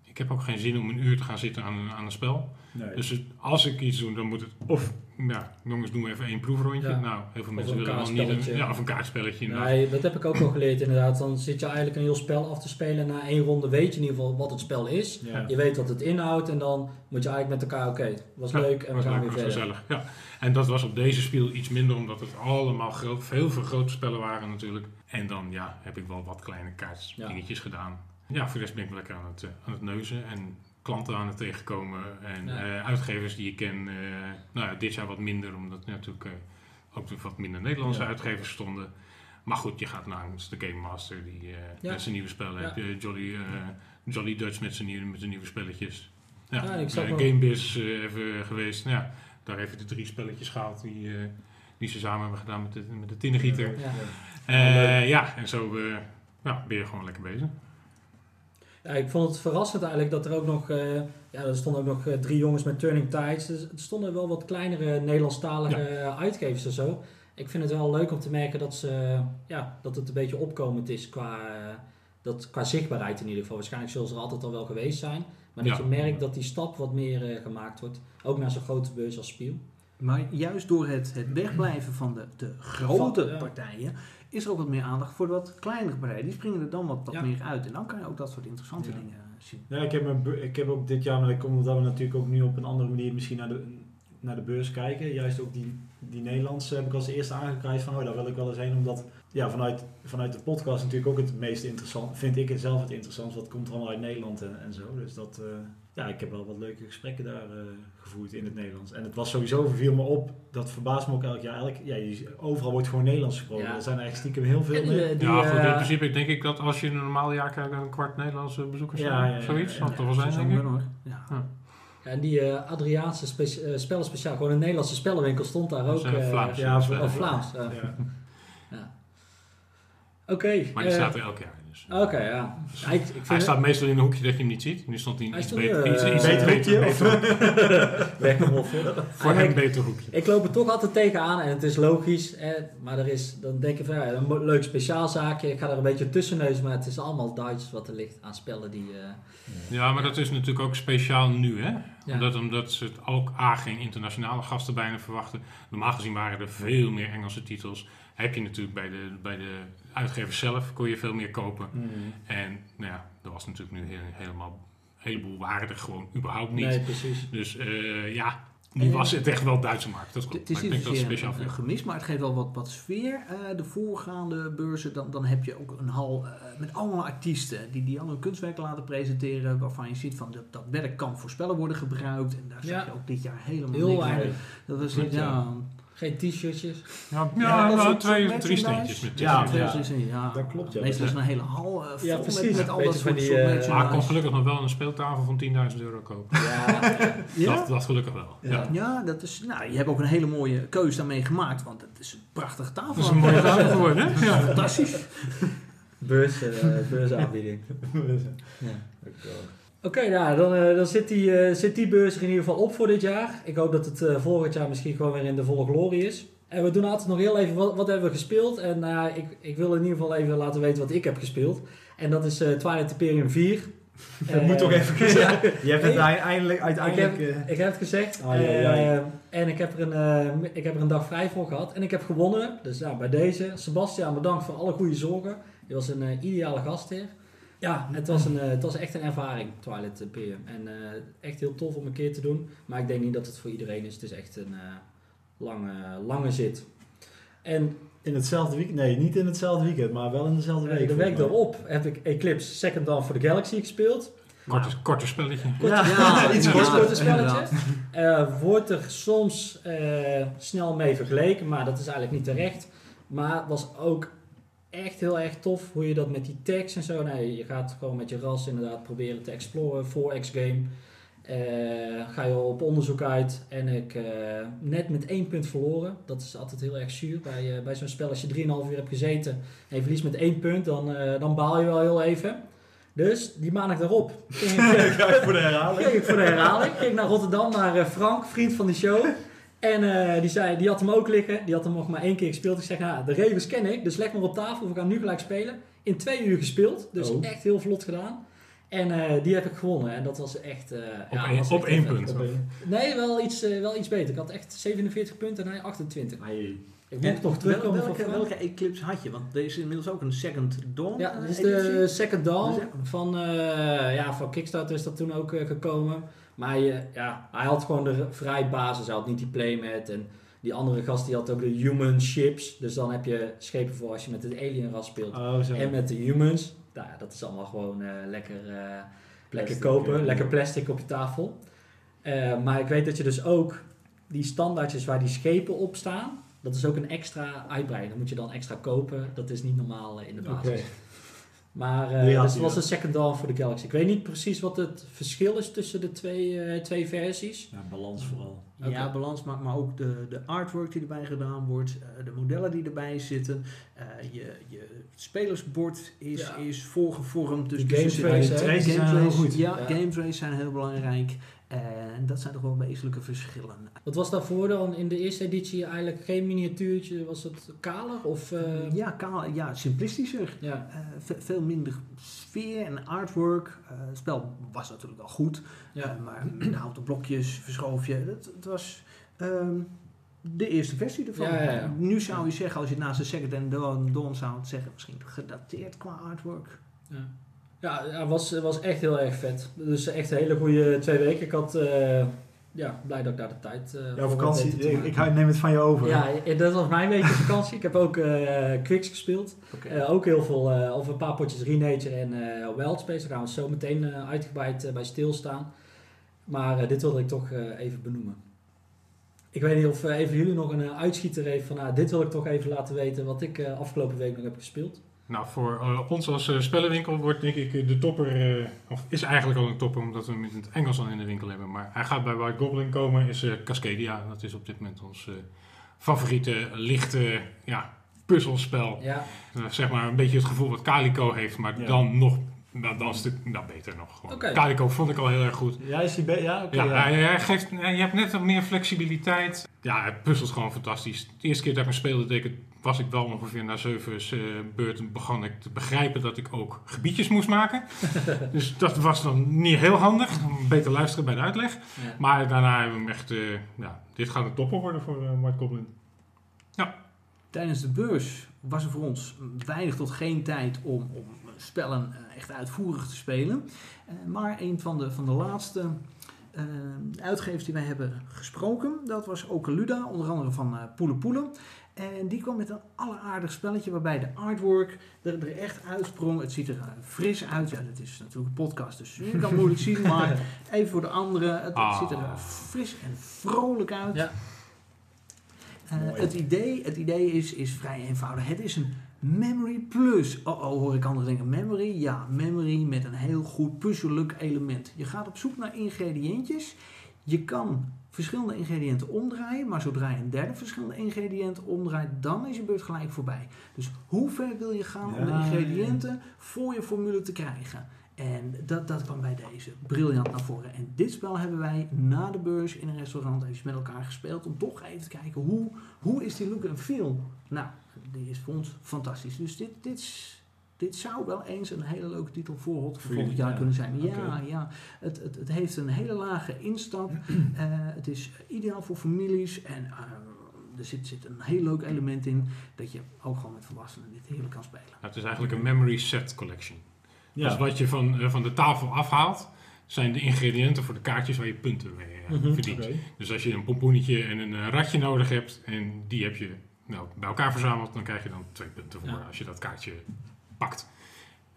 Ik heb ook geen zin om een uur te gaan zitten aan een, aan een spel. Nee. Dus als ik iets doe, dan moet het of... Ja, jongens, doen we even één proefrondje. Ja. Nou, heel veel Of mensen willen wel niet... Een, ja, of een kaartspelletje. inderdaad. Nee, dat heb ik ook wel geleerd inderdaad. Dan zit je eigenlijk een heel spel af te spelen. Na één ronde weet je in ieder geval wat het spel is. Ja. Je weet wat het inhoudt en dan moet je eigenlijk met elkaar, oké, was Ja, leuk en we was gaan leuk, weer was verder. gezellig. Ja. En dat was op deze spel iets minder, omdat het allemaal groot, veel veel grote spellen waren natuurlijk. En dan ja, heb ik wel wat kleine kaartdingetjes gedaan. Ja, voor de rest ben ik lekker aan het, eh, aan het neuzen en klanten aan het tegenkomen. En Ja. eh, uitgevers die ik ken, eh, nou ja, dit jaar wat minder, omdat natuurlijk eh, ook wat minder Nederlandse Ja. uitgevers stonden. Maar goed, je gaat langs de Game Master die eh, Ja. met zijn nieuwe spellen. Ja. Heb je Jolly, eh, Jolly Dutch met zijn nieuwe, met zijn nieuwe spelletjes. Ja, Ja, ik zag Gamebiz eh, even geweest. Nou, ja, daar even de drie spelletjes gehaald die, eh, die ze samen hebben gedaan met de, met de tinnengieter. Ja. Eh, ja, en zo eh, ja, ben je gewoon lekker bezig. Ja, ik vond het verrassend eigenlijk dat er ook nog, eh, ja, er stonden ook nog eh, drie jongens met Turning Tides. Dus er stonden wel wat kleinere Nederlandstalige uitgevers en zo. Ik vind het wel leuk om te merken dat, ze, ja, dat het een beetje opkomend is qua, eh, dat, qua zichtbaarheid in ieder geval. Waarschijnlijk zullen ze er altijd al wel geweest zijn. Maar dat Ja. je merkt dat die stap wat meer gemaakt wordt. Ook naar zo'n grote beurs als Spiel. Maar juist door het, het wegblijven van de, de grote Van- ja. partijen is er ook wat meer aandacht voor de wat kleinere partijen. Die springen er dan wat, wat Ja. meer uit. En dan kan je ook dat soort interessante Ja. dingen eh, zien. Ja, ik heb, ik heb ook dit jaar, maar dat komt omdat we natuurlijk ook nu op een andere manier misschien naar de, naar de beurs kijken. Juist ook die, die Nederlandse heb ik als eerste aangekruist van, oh daar wil ik wel eens heen, omdat ja, vanuit, vanuit de podcast natuurlijk ook het meest interessant. Vind ik het zelf het interessant. Wat komt er allemaal uit Nederland en, en zo. Dus dat, eh, ja, ik heb wel wat leuke gesprekken daar eh, gevoerd in het Nederlands. En het was sowieso, viel me op, dat verbaast me ook elk jaar. Elk, ja, overal wordt gewoon Nederlands gesproken. Ja. Er zijn eigenlijk stiekem heel veel eh, die, ja, goed, in eh, principe denk ik dat als je in een normaal jaar kijkt, een kwart Nederlandse bezoekers Ja, zijn. ja, ja, Zoiets, ja, zal het toch wel zijn, denk ik. hoor. Ja. En die eh, Adriaanse spe spellenspeciaal, gewoon een Nederlandse spellenwinkel stond daar Dat ook. ja, Vlaams. ja. Ja. Ja. Oké. Maar die staat er elk jaar in. Dus. Oké, ja. Ja, ik, ik vind Hij het- staat meestal in een hoekje dat je hem niet ziet. Nu stond hij in iets beter, iets, iets beter beter, hoekje, beter- voor hem ik- beter hoekje. Ik loop er toch altijd tegenaan en het is logisch. Eh, maar er is, dan denk je van ja, een leuk speciaalzaakje. Ik ga er een beetje tussen neus, maar het is allemaal Duits wat er ligt aan spellen die. eh, Ja, maar dat is natuurlijk ook speciaal nu, hè? Ja. Omdat, omdat ze het ook A, geen internationale gasten bijna verwachten. Normaal gezien waren er veel meer Engelse titels. Heb je natuurlijk bij de, bij de uitgevers zelf, kon je veel meer kopen. Mm. En nou ja, er was natuurlijk nu heel, helemaal, een heleboel waren er gewoon überhaupt niet. nee, precies. Dus eh, ja, nu En- was het echt wel Duitse markt. Dat klopt. Het is Maar ik denk dat een, voor een gemis, maar het geeft wel wat, wat sfeer. Eh, de voorgaande beurzen, dan, dan heb je ook een hal eh, met allemaal artiesten die, die al hun kunstwerk laten presenteren. Waarvan je ziet van dat, dat werk kan voor spellen worden gebruikt. En daar Ja. zag je ook dit jaar helemaal Heel niks. Dat was ja. Geen t-shirtjes. Ja, ja, Ja, dat nou, twee, merchandise. drie steentjes met Ja, t-shirts. ja, ja, ja. Dat klopt, ja. Meestal is een hele hal eh, vol Ja, met, precies. met al dat soort, die, soort merchandise. Maar ik kon gelukkig nog wel een speeltafel van 10.000 euro kopen. Ja? Dat, dat gelukkig wel. Ja. Ja. Ja, dat is, nou, je hebt ook een hele mooie keus daarmee gemaakt, want het is een prachtige tafel. Dat is een mooie tafel geworden, hè? Ja. Fantastisch. beurs, eh, beursaanbieding. Ja. Oké, nou, dan, eh, dan zit, die, eh, zit die beurs er in ieder geval op voor dit jaar. Ik hoop dat het eh, volgend jaar misschien gewoon weer in de volle glorie is. En we doen altijd nog heel even, wat, wat hebben we gespeeld? En nou ja, ik, ik wil in ieder geval even laten weten wat ik heb gespeeld. En dat is eh Twilight Imperium 4. Dat moet toch even gezegd. Je hebt het eindelijk, uiteindelijk... Ik eh, Ik heb het gezegd. Ja, ja, ja. En ik heb, er een, ik heb er een dag vrij voor gehad. En ik heb gewonnen. Dus ja, bij deze. Sebastian, bedankt voor alle goede zorgen. Je was een eh, ideale gastheer. Ja, het was, een, eh, het was echt een ervaring, Twilight Imperium. En eh, echt heel tof om een keer te doen. Maar ik denk niet dat het voor iedereen is. Het is echt een eh, lange, lange zit. En in hetzelfde weekend? Nee, niet in hetzelfde weekend, maar wel in dezelfde week. de week erop heb ik Eclipse Second Dawn for the Galaxy gespeeld. Korte, korte spelletje. Ja, Ja, iets Een kort. kort spelletje. Eh, wordt er soms eh, snel mee vergeleken, maar dat is eigenlijk niet terecht. Maar het was ook echt heel erg tof hoe je dat met die tags en zo. Nee, je gaat gewoon met je ras inderdaad proberen te exploren voor X-Game. Eh, ga je op onderzoek uit en ik eh, net met één punt verloren. Dat is altijd heel erg zuur bij, eh, bij zo'n spel. Als je 3,5 uur hebt gezeten en je verliest met één punt, dan, dan baal je wel heel even. Dus die maandag daarop ging ik, voor de herhaling. ging ik voor de herhaling. Ging ik naar Rotterdam, naar Frank, vriend van de show. En eh, die zei, die had hem ook liggen. Die had hem nog maar één keer gespeeld. Ik zeg, nou, de regels ken ik, dus leg maar op tafel. We gaan nu gelijk spelen. In twee uur gespeeld, dus Oh. echt heel vlot gedaan. En eh, die heb ik gewonnen. En dat was echt... eh, Op ja, was op echt één punt. Nee, wel iets, wel iets beter. Ik had echt 47 punten en hij 28. Ai. Ik moet nog terugkomen welke, welke Eclipse had je? Want deze is inmiddels ook een Second Dawn. Ja, dat is editie. de Second Dawn. Van, eh, ja, van Kickstarter is dat toen ook gekomen. Maar je, ja, hij had gewoon de vrij basis. Hij had niet die playmat. En die andere gast die had ook de human ships. Dus dan heb je schepen voor als je met het alien ras speelt. Oh. En met de humans. Nou, ja, dat is allemaal gewoon eh, lekker, eh, lekker kopen. eh, lekker plastic op je tafel. Eh, maar ik weet dat je dus ook die standaardjes waar die schepen op staan. Dat is ook een extra uitbreiding. Dat moet je dan extra kopen. Dat is niet normaal eh, in de basis. Maar eh, Die had dus was een second dawn voor de Galaxy. Ik weet niet precies wat het verschil is tussen de twee, eh, twee versies. Ja, balans vooral. Ja, balans, maar, maar ook de, de artwork die erbij gedaan wordt, eh, de modellen die erbij zitten. eh, je, je spelersbord is, Ja. is voorgevormd. Dus Die dus game er zitten- trace, hè? game Traces zijn heel goed. Ja, zijn heel belangrijk. En dat zijn toch wel wezenlijke verschillen. Wat was daarvoor dan in de eerste editie eigenlijk geen miniatuurtje? Was het kaler? Of, eh, ja, kaal, ja, simplistischer. ja. Eh, ve- veel minder sfeer en artwork. Eh, het spel was natuurlijk wel goed. Ja. Maar de houten blokjes verschoof je. Het, het was ehm, de eerste versie ervan. Ja, ja, ja. Nu zou je zeggen, als je naast de Second and Dawn, Dawn zou zeggen, misschien gedateerd qua artwork. Ja, ja het was, was echt heel erg vet. Dus echt een hele goede twee weken. Ik had, eh, ja, blij dat ik daar de tijd eh Jouw voor heb vakantie, ik, ik neem het van je over. Ja, eh, dat was mijn beetje vakantie. Ik heb ook eh Quicks gespeeld. Eh, ook heel veel, eh, of een paar potjes Renature en eh Wildspace. Daar gaan we zo meteen eh, uitgebreid eh, bij stilstaan. Maar eh, dit wilde ik toch eh, even benoemen. Ik weet niet of eh, even jullie nog een eh, uitschieter heeft van... nou, dit wil ik toch even laten weten wat ik eh, afgelopen week nog heb gespeeld. Nou, voor eh, ons als eh, spellenwinkel wordt denk ik de topper, eh, of is eigenlijk al een topper omdat we hem in het Engels al in de winkel hebben. Maar hij gaat bij White Goblin komen, is eh, Cascadia. Dat is op dit moment ons eh, favoriete lichte ja, puzzelspel. Ja, Eh, zeg maar een beetje het gevoel wat Calico heeft, maar Ja. dan nog, nou, dan een stuk nou, beter nog. Gewoon. Oké. Calico vond ik al heel erg goed. Ja, is die be- ja, oké. Ja, ja. Hij, hij geeft, je hebt net wat meer flexibiliteit. Ja, hij puzzelt gewoon fantastisch. De eerste keer dat ik hem speelde, deed ik het- was ik wel ongeveer na zeven eh, beurten begon ik te begrijpen dat ik ook gebiedjes moest maken. dus dat was dan niet heel handig. Beter luisteren bij de uitleg. ja. Maar daarna hebben we hem echt, eh, ja, dit gaat een topper worden voor eh, White Goblin. Tijdens de beurs was er voor ons weinig tot geen tijd om, om spellen echt uitvoerig te spelen. Maar een van de, van de laatste uitgevers die wij hebben gesproken, dat was Okeluda, onder andere van Poelen Poelen. En die kwam met een alleraardig spelletje waarbij de artwork er, er echt uitsprong. Het ziet er eh, fris uit. Ja, dit is natuurlijk een podcast, dus je kan het moeilijk zien. Maar even voor de anderen, het, Ah. ziet er eh, fris en vrolijk uit. Ja. Eh, het idee, het idee is, is vrij eenvoudig. Het is een Memory Plus. Oh, oh, hoor ik anderen denken. Memory? Ja, Memory met een heel goed puzzelijk element. Je gaat op zoek naar ingrediëntjes. Je kan verschillende ingrediënten omdraaien, maar zodra je een derde verschillende ingrediënt omdraait, dan is je beurt gelijk voorbij. Dus hoe ver wil je gaan om de Ja, ingrediënten voor je formule te krijgen? En dat, dat kwam bij deze briljant naar voren. En dit spel hebben wij na de beurs in een restaurant even met elkaar gespeeld. Om toch even te kijken hoe, hoe is die look en feel. Nou, die is voor ons fantastisch. Dus dit, dit, is- dit zou wel eens een hele leuke titel voor Hot volgend jaar ja. kunnen zijn. Ja, ja. Het, het, het heeft een hele lage instap. Eh, het is ideaal voor families. En eh, er zit, zit een heel leuk element in. Dat je ook gewoon met volwassenen dit heerlijk kan spelen. Nou, het is eigenlijk een memory set collection. Ja. Dus wat je van, eh, van de tafel afhaalt, zijn de ingrediënten voor de kaartjes waar je punten mee eh, Mhm. verdient. Dus als je een pompoenetje en een ratje nodig hebt en die heb je nou, bij elkaar verzameld, dan krijg je dan twee punten voor Ja. als je dat kaartje pakt.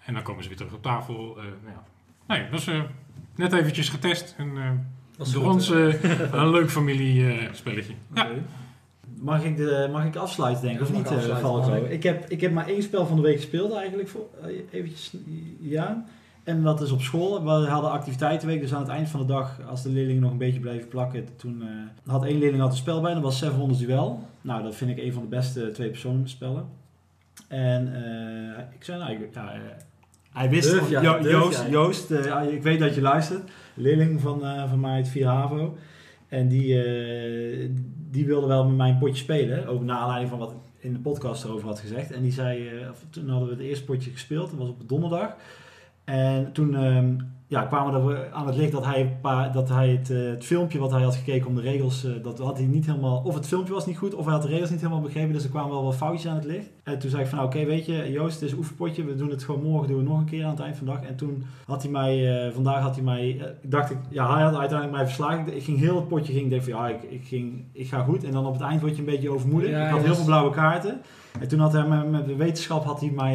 En dan komen ze weer terug op tafel. eh, nou ja. Nou ja, dat is eh, net eventjes getest. En eh Was door goed, ons eh. eh, een leuk familiespelletje. ja. Oké. Mag ik, de, mag ik afsluiten, denk ik, of niet, mag ik. Heb, ik heb maar één spel van de week gespeeld eigenlijk, voor, eventjes, ja. En dat is op school. We hadden activiteitenweek, dus aan het eind van de dag, als de leerlingen nog een beetje bleven plakken, toen eh, had één leerling had een spel bij, dat was 700 Duel. Nou, dat vind ik een van de beste twee personen spellen. En eh, ik zei, nou, ik- ja, eh, hij wist, Durf van- jij, Jo- durf Joost. Joost eh, ik weet dat je luistert, leerling van, eh, van mij uit 4 HAVO. En die, die wilde wel met mij een potje spelen. Ook naar aanleiding van wat ik in de podcast erover had gezegd. En die zei, toen hadden we het eerste potje gespeeld. Dat was op donderdag. En toen ehm, ja, kwamen we aan het licht dat hij, dat hij het, eh, het filmpje wat hij had gekeken om de regels, eh, dat had hij niet helemaal, of het filmpje was niet goed, of hij had de regels niet helemaal begrepen. Dus er kwamen wel wat foutjes aan het licht. En toen zei ik van, oké, weet je, Joost, het is een oefenpotje. We doen het gewoon morgen, doen we nog een keer aan het eind van de dag. En toen had hij mij, eh, vandaag had hij mij, dacht ik, ja, hij had uiteindelijk mij verslagen. Ik, ging heel het potje, ging, ik denk van, ja, ik, ik, ging, ik ga goed. En dan op het eind word je een beetje overmoedig. Ja, ik had heel veel blauwe kaarten. En toen had hij met, met de wetenschap had hij mij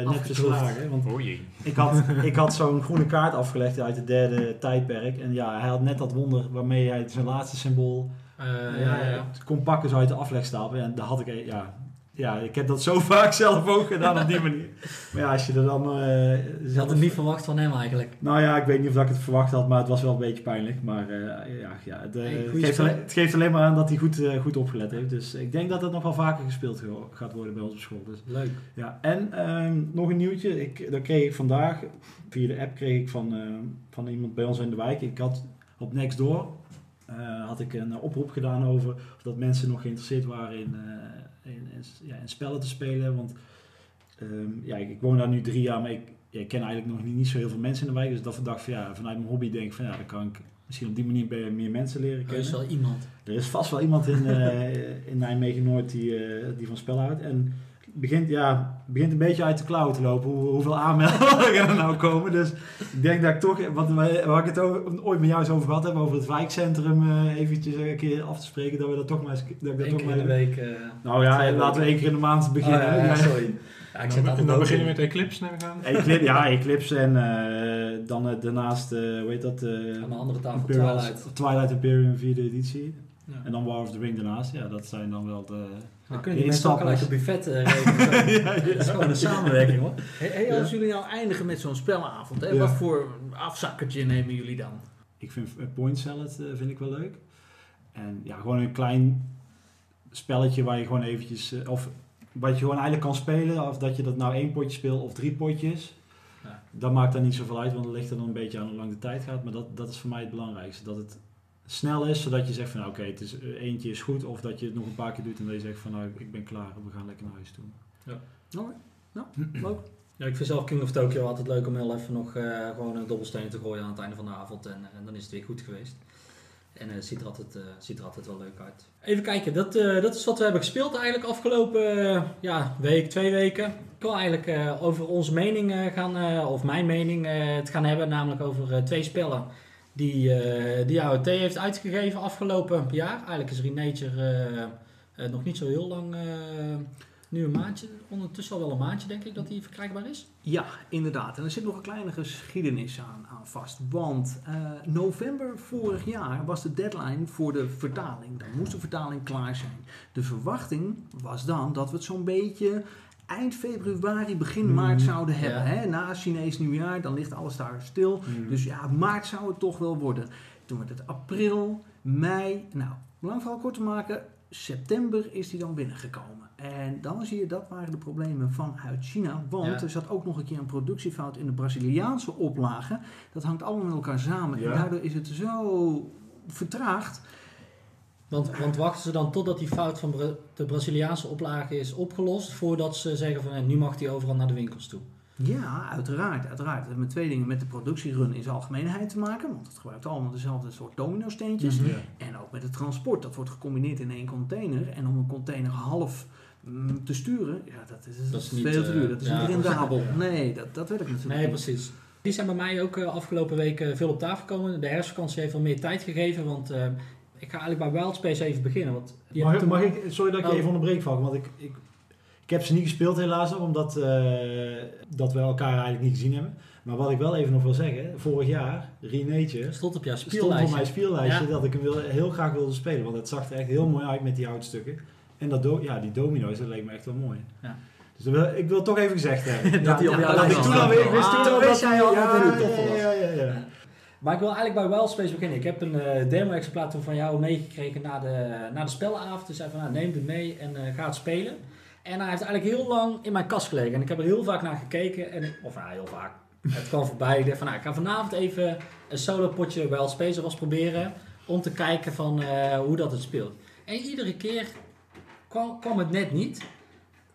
eh, net verslagen. Want Oh ik had, ik had zo'n groene kaart afgelegd uit het derde tijdperk. En ja, hij had net dat wonder waarmee hij zijn laatste symbool Eh, ja, ja, ja. eh, kon pakken zo uit de aflegstapel. En daar had ik, ja, ja, ik heb dat zo vaak zelf ook gedaan op die manier. Maar ja, als je er dan... Je had het niet verwacht van hem eigenlijk. Nou ja, ik weet niet of ik het verwacht had, maar het was wel een beetje pijnlijk. Maar eh, ja, ja het, Hey, geeft alleen, het geeft alleen maar aan dat hij goed, eh, goed opgelet heeft. Dus ik denk dat het nog wel vaker gespeeld ge- gaat worden bij ons op school. Dus Leuk. ja, en ehm, nog een nieuwtje. Ik, dat kreeg ik vandaag, via de app kreeg ik van, van iemand bij ons in de wijk. Ik had op Nextdoor had ik een oproep gedaan over of dat mensen nog geïnteresseerd waren in, in, ja, in spellen te spelen. Want ehm, ja, ik, ik woon daar nu drie jaar, maar ik, ja, ik ken eigenlijk nog niet, niet zo heel veel mensen in de wijk. Dus dat dacht van ja, vanuit mijn hobby denk ik van ja, dan kan ik misschien op die manier bij- meer mensen leren Er kennen. is wel iemand. Er is vast wel iemand in, eh, in Nijmegen Noord die, eh, die van spel houdt. En begint, ja, begint een beetje uit de klauw te lopen hoe, hoeveel aanmeldingen er nou komen. Dus ik denk dat ik toch, wat waar ik het ook, ooit met jou eens over gehad heb, over het wijkcentrum eh, eventjes een keer af te spreken, dat we dat toch maar eens... Dat ik dat Eén toch keer in de maar, week. eh, nou ja, laten we één keer in de maand beginnen. Oh, ja, ja, sorry. Ja, ik zit dan altijd dan beginnen we met Eclipse, neem ik aan. Eclipse, ja, Eclipse en eh, dan daarnaast, eh hoe heet dat? eh, Aan de andere tafel Imperial- Twilight. Twilight Imperium 4e editie. Ja. En dan War of the Ring daarnaast. Ja, dat zijn dan wel de... Dan kunnen die mensen ook gelijk een buffet eh, regelen. Ja, ja. Dat is gewoon een samenwerking hoor. Hey, hey, als jullie nou eindigen met zo'n spellenavond, hè, Ja. wat voor afzakkertje nemen jullie dan? Ik vind eh, point salad eh, vind ik wel leuk. En ja, gewoon een klein spelletje waar je gewoon eventjes... of wat je gewoon eigenlijk kan spelen. Of dat je dat nou één potje speelt of drie potjes. Ja. Dat maakt dan niet zoveel uit, want het ligt er dan een beetje aan hoe lang de tijd gaat. Maar dat, dat is voor mij het belangrijkste. Dat het snel is, zodat je zegt van nou, oké, het is eh, eentje is goed. Of dat je het nog een paar keer doet en dat je zegt van nou, ik ben klaar. We gaan lekker naar huis toe. Leuk. Ja, ik vind zelf King of Tokyo altijd leuk om heel even nog eh, gewoon een dobbelsteen te gooien aan het einde van de avond. En, eh, en dan is het weer goed geweest. En het ziet, er altijd, eh, ziet er altijd wel leuk uit. Even kijken, dat, eh, dat is wat we hebben gespeeld eigenlijk afgelopen eh, ja, week, twee weken. Ik wil eigenlijk eh, over onze mening eh, gaan, eh, of mijn mening, eh, het gaan hebben. Namelijk over eh, twee spellen die, eh die AOT heeft uitgegeven afgelopen jaar. Eigenlijk is Renature eh, eh, nog niet zo heel lang, nu een maandje. Ondertussen al wel een maandje denk ik dat die verkrijgbaar is. Ja, inderdaad. En er zit nog een kleine geschiedenis aan, aan vast. Want november vorig jaar was de deadline voor de vertaling. Dan moest de vertaling klaar zijn. De verwachting was dan dat we het zo'n beetje eind februari, begin Mhm. maart zouden Ja. hebben. Hè? Na Chinees nieuwjaar, dan ligt alles daar stil. Dus ja, maart zou het toch wel worden. Toen werd het april, mei. Nou, lang verhaal kort te maken, september is die dan binnengekomen. En dan zie je, dat waren de problemen vanuit China. Want Ja. er zat ook nog een keer een productiefout in de Braziliaanse oplage. Dat hangt allemaal met elkaar samen. Ja. En daardoor is het zo vertraagd. Want, want wachten ze dan totdat die fout van Bra- de Braziliaanse oplage is opgelost, voordat ze zeggen van eh, nu mag die overal naar de winkels toe? Ja, uiteraard, uiteraard. Heeft met twee dingen met de productierun in zijn algemeenheid te maken. Want het gebruikt allemaal dezelfde soort domino-steentjes. Mhm. En ook met het transport. Dat wordt gecombineerd in één container. En om een container half mm, te sturen, ja, dat is, Dat is veel niet, te eh, duur. Dat is ja, niet rendabel. ja. Nee, dat, dat werkt natuurlijk Nee, niet. precies. Die zijn bij mij ook eh, afgelopen week veel op tafel gekomen. De herfstvakantie heeft wel meer tijd gegeven, want ik ga eigenlijk bij Wildspace even beginnen. Want Mag, toen- ik, sorry dat ik je Oh. even onderbreek, Valk, want ik, ik, ik heb ze niet gespeeld helaas nog, omdat eh, dat we elkaar eigenlijk niet gezien hebben. Maar wat ik wel even nog wil zeggen, vorig jaar, Renature, stond op jouw stond voor speellijstje. mijn speellijstje Ja. dat ik hem wil, heel graag wilde spelen, want het zag er echt heel mooi uit met die houtstukken. En dat do ja, die domino's, dat leek me echt wel mooi. Ja. Dus wil, ik wil toch even gezegd hebben. Dat die op Ja, jouw dat ik toen wist Ah, toen al wist dat jij al dat tof was. ja, ja, ja. Maar ik wil eigenlijk bij Wildspace beginnen. Ik heb een eh, demo-exemplaar toen van jou meegekregen na de, na de spellenavond. Dus zei van, nou, neem het mee en eh, ga het spelen. En hij heeft eigenlijk heel lang in mijn kast gelegen. En ik heb er heel vaak naar gekeken. En of nou, heel vaak. Het kwam voorbij. Ik dacht van, nou, ik ga vanavond even een solo potje Wildspace was proberen. Om te kijken van eh, hoe dat het speelt. En iedere keer kwam het net niet.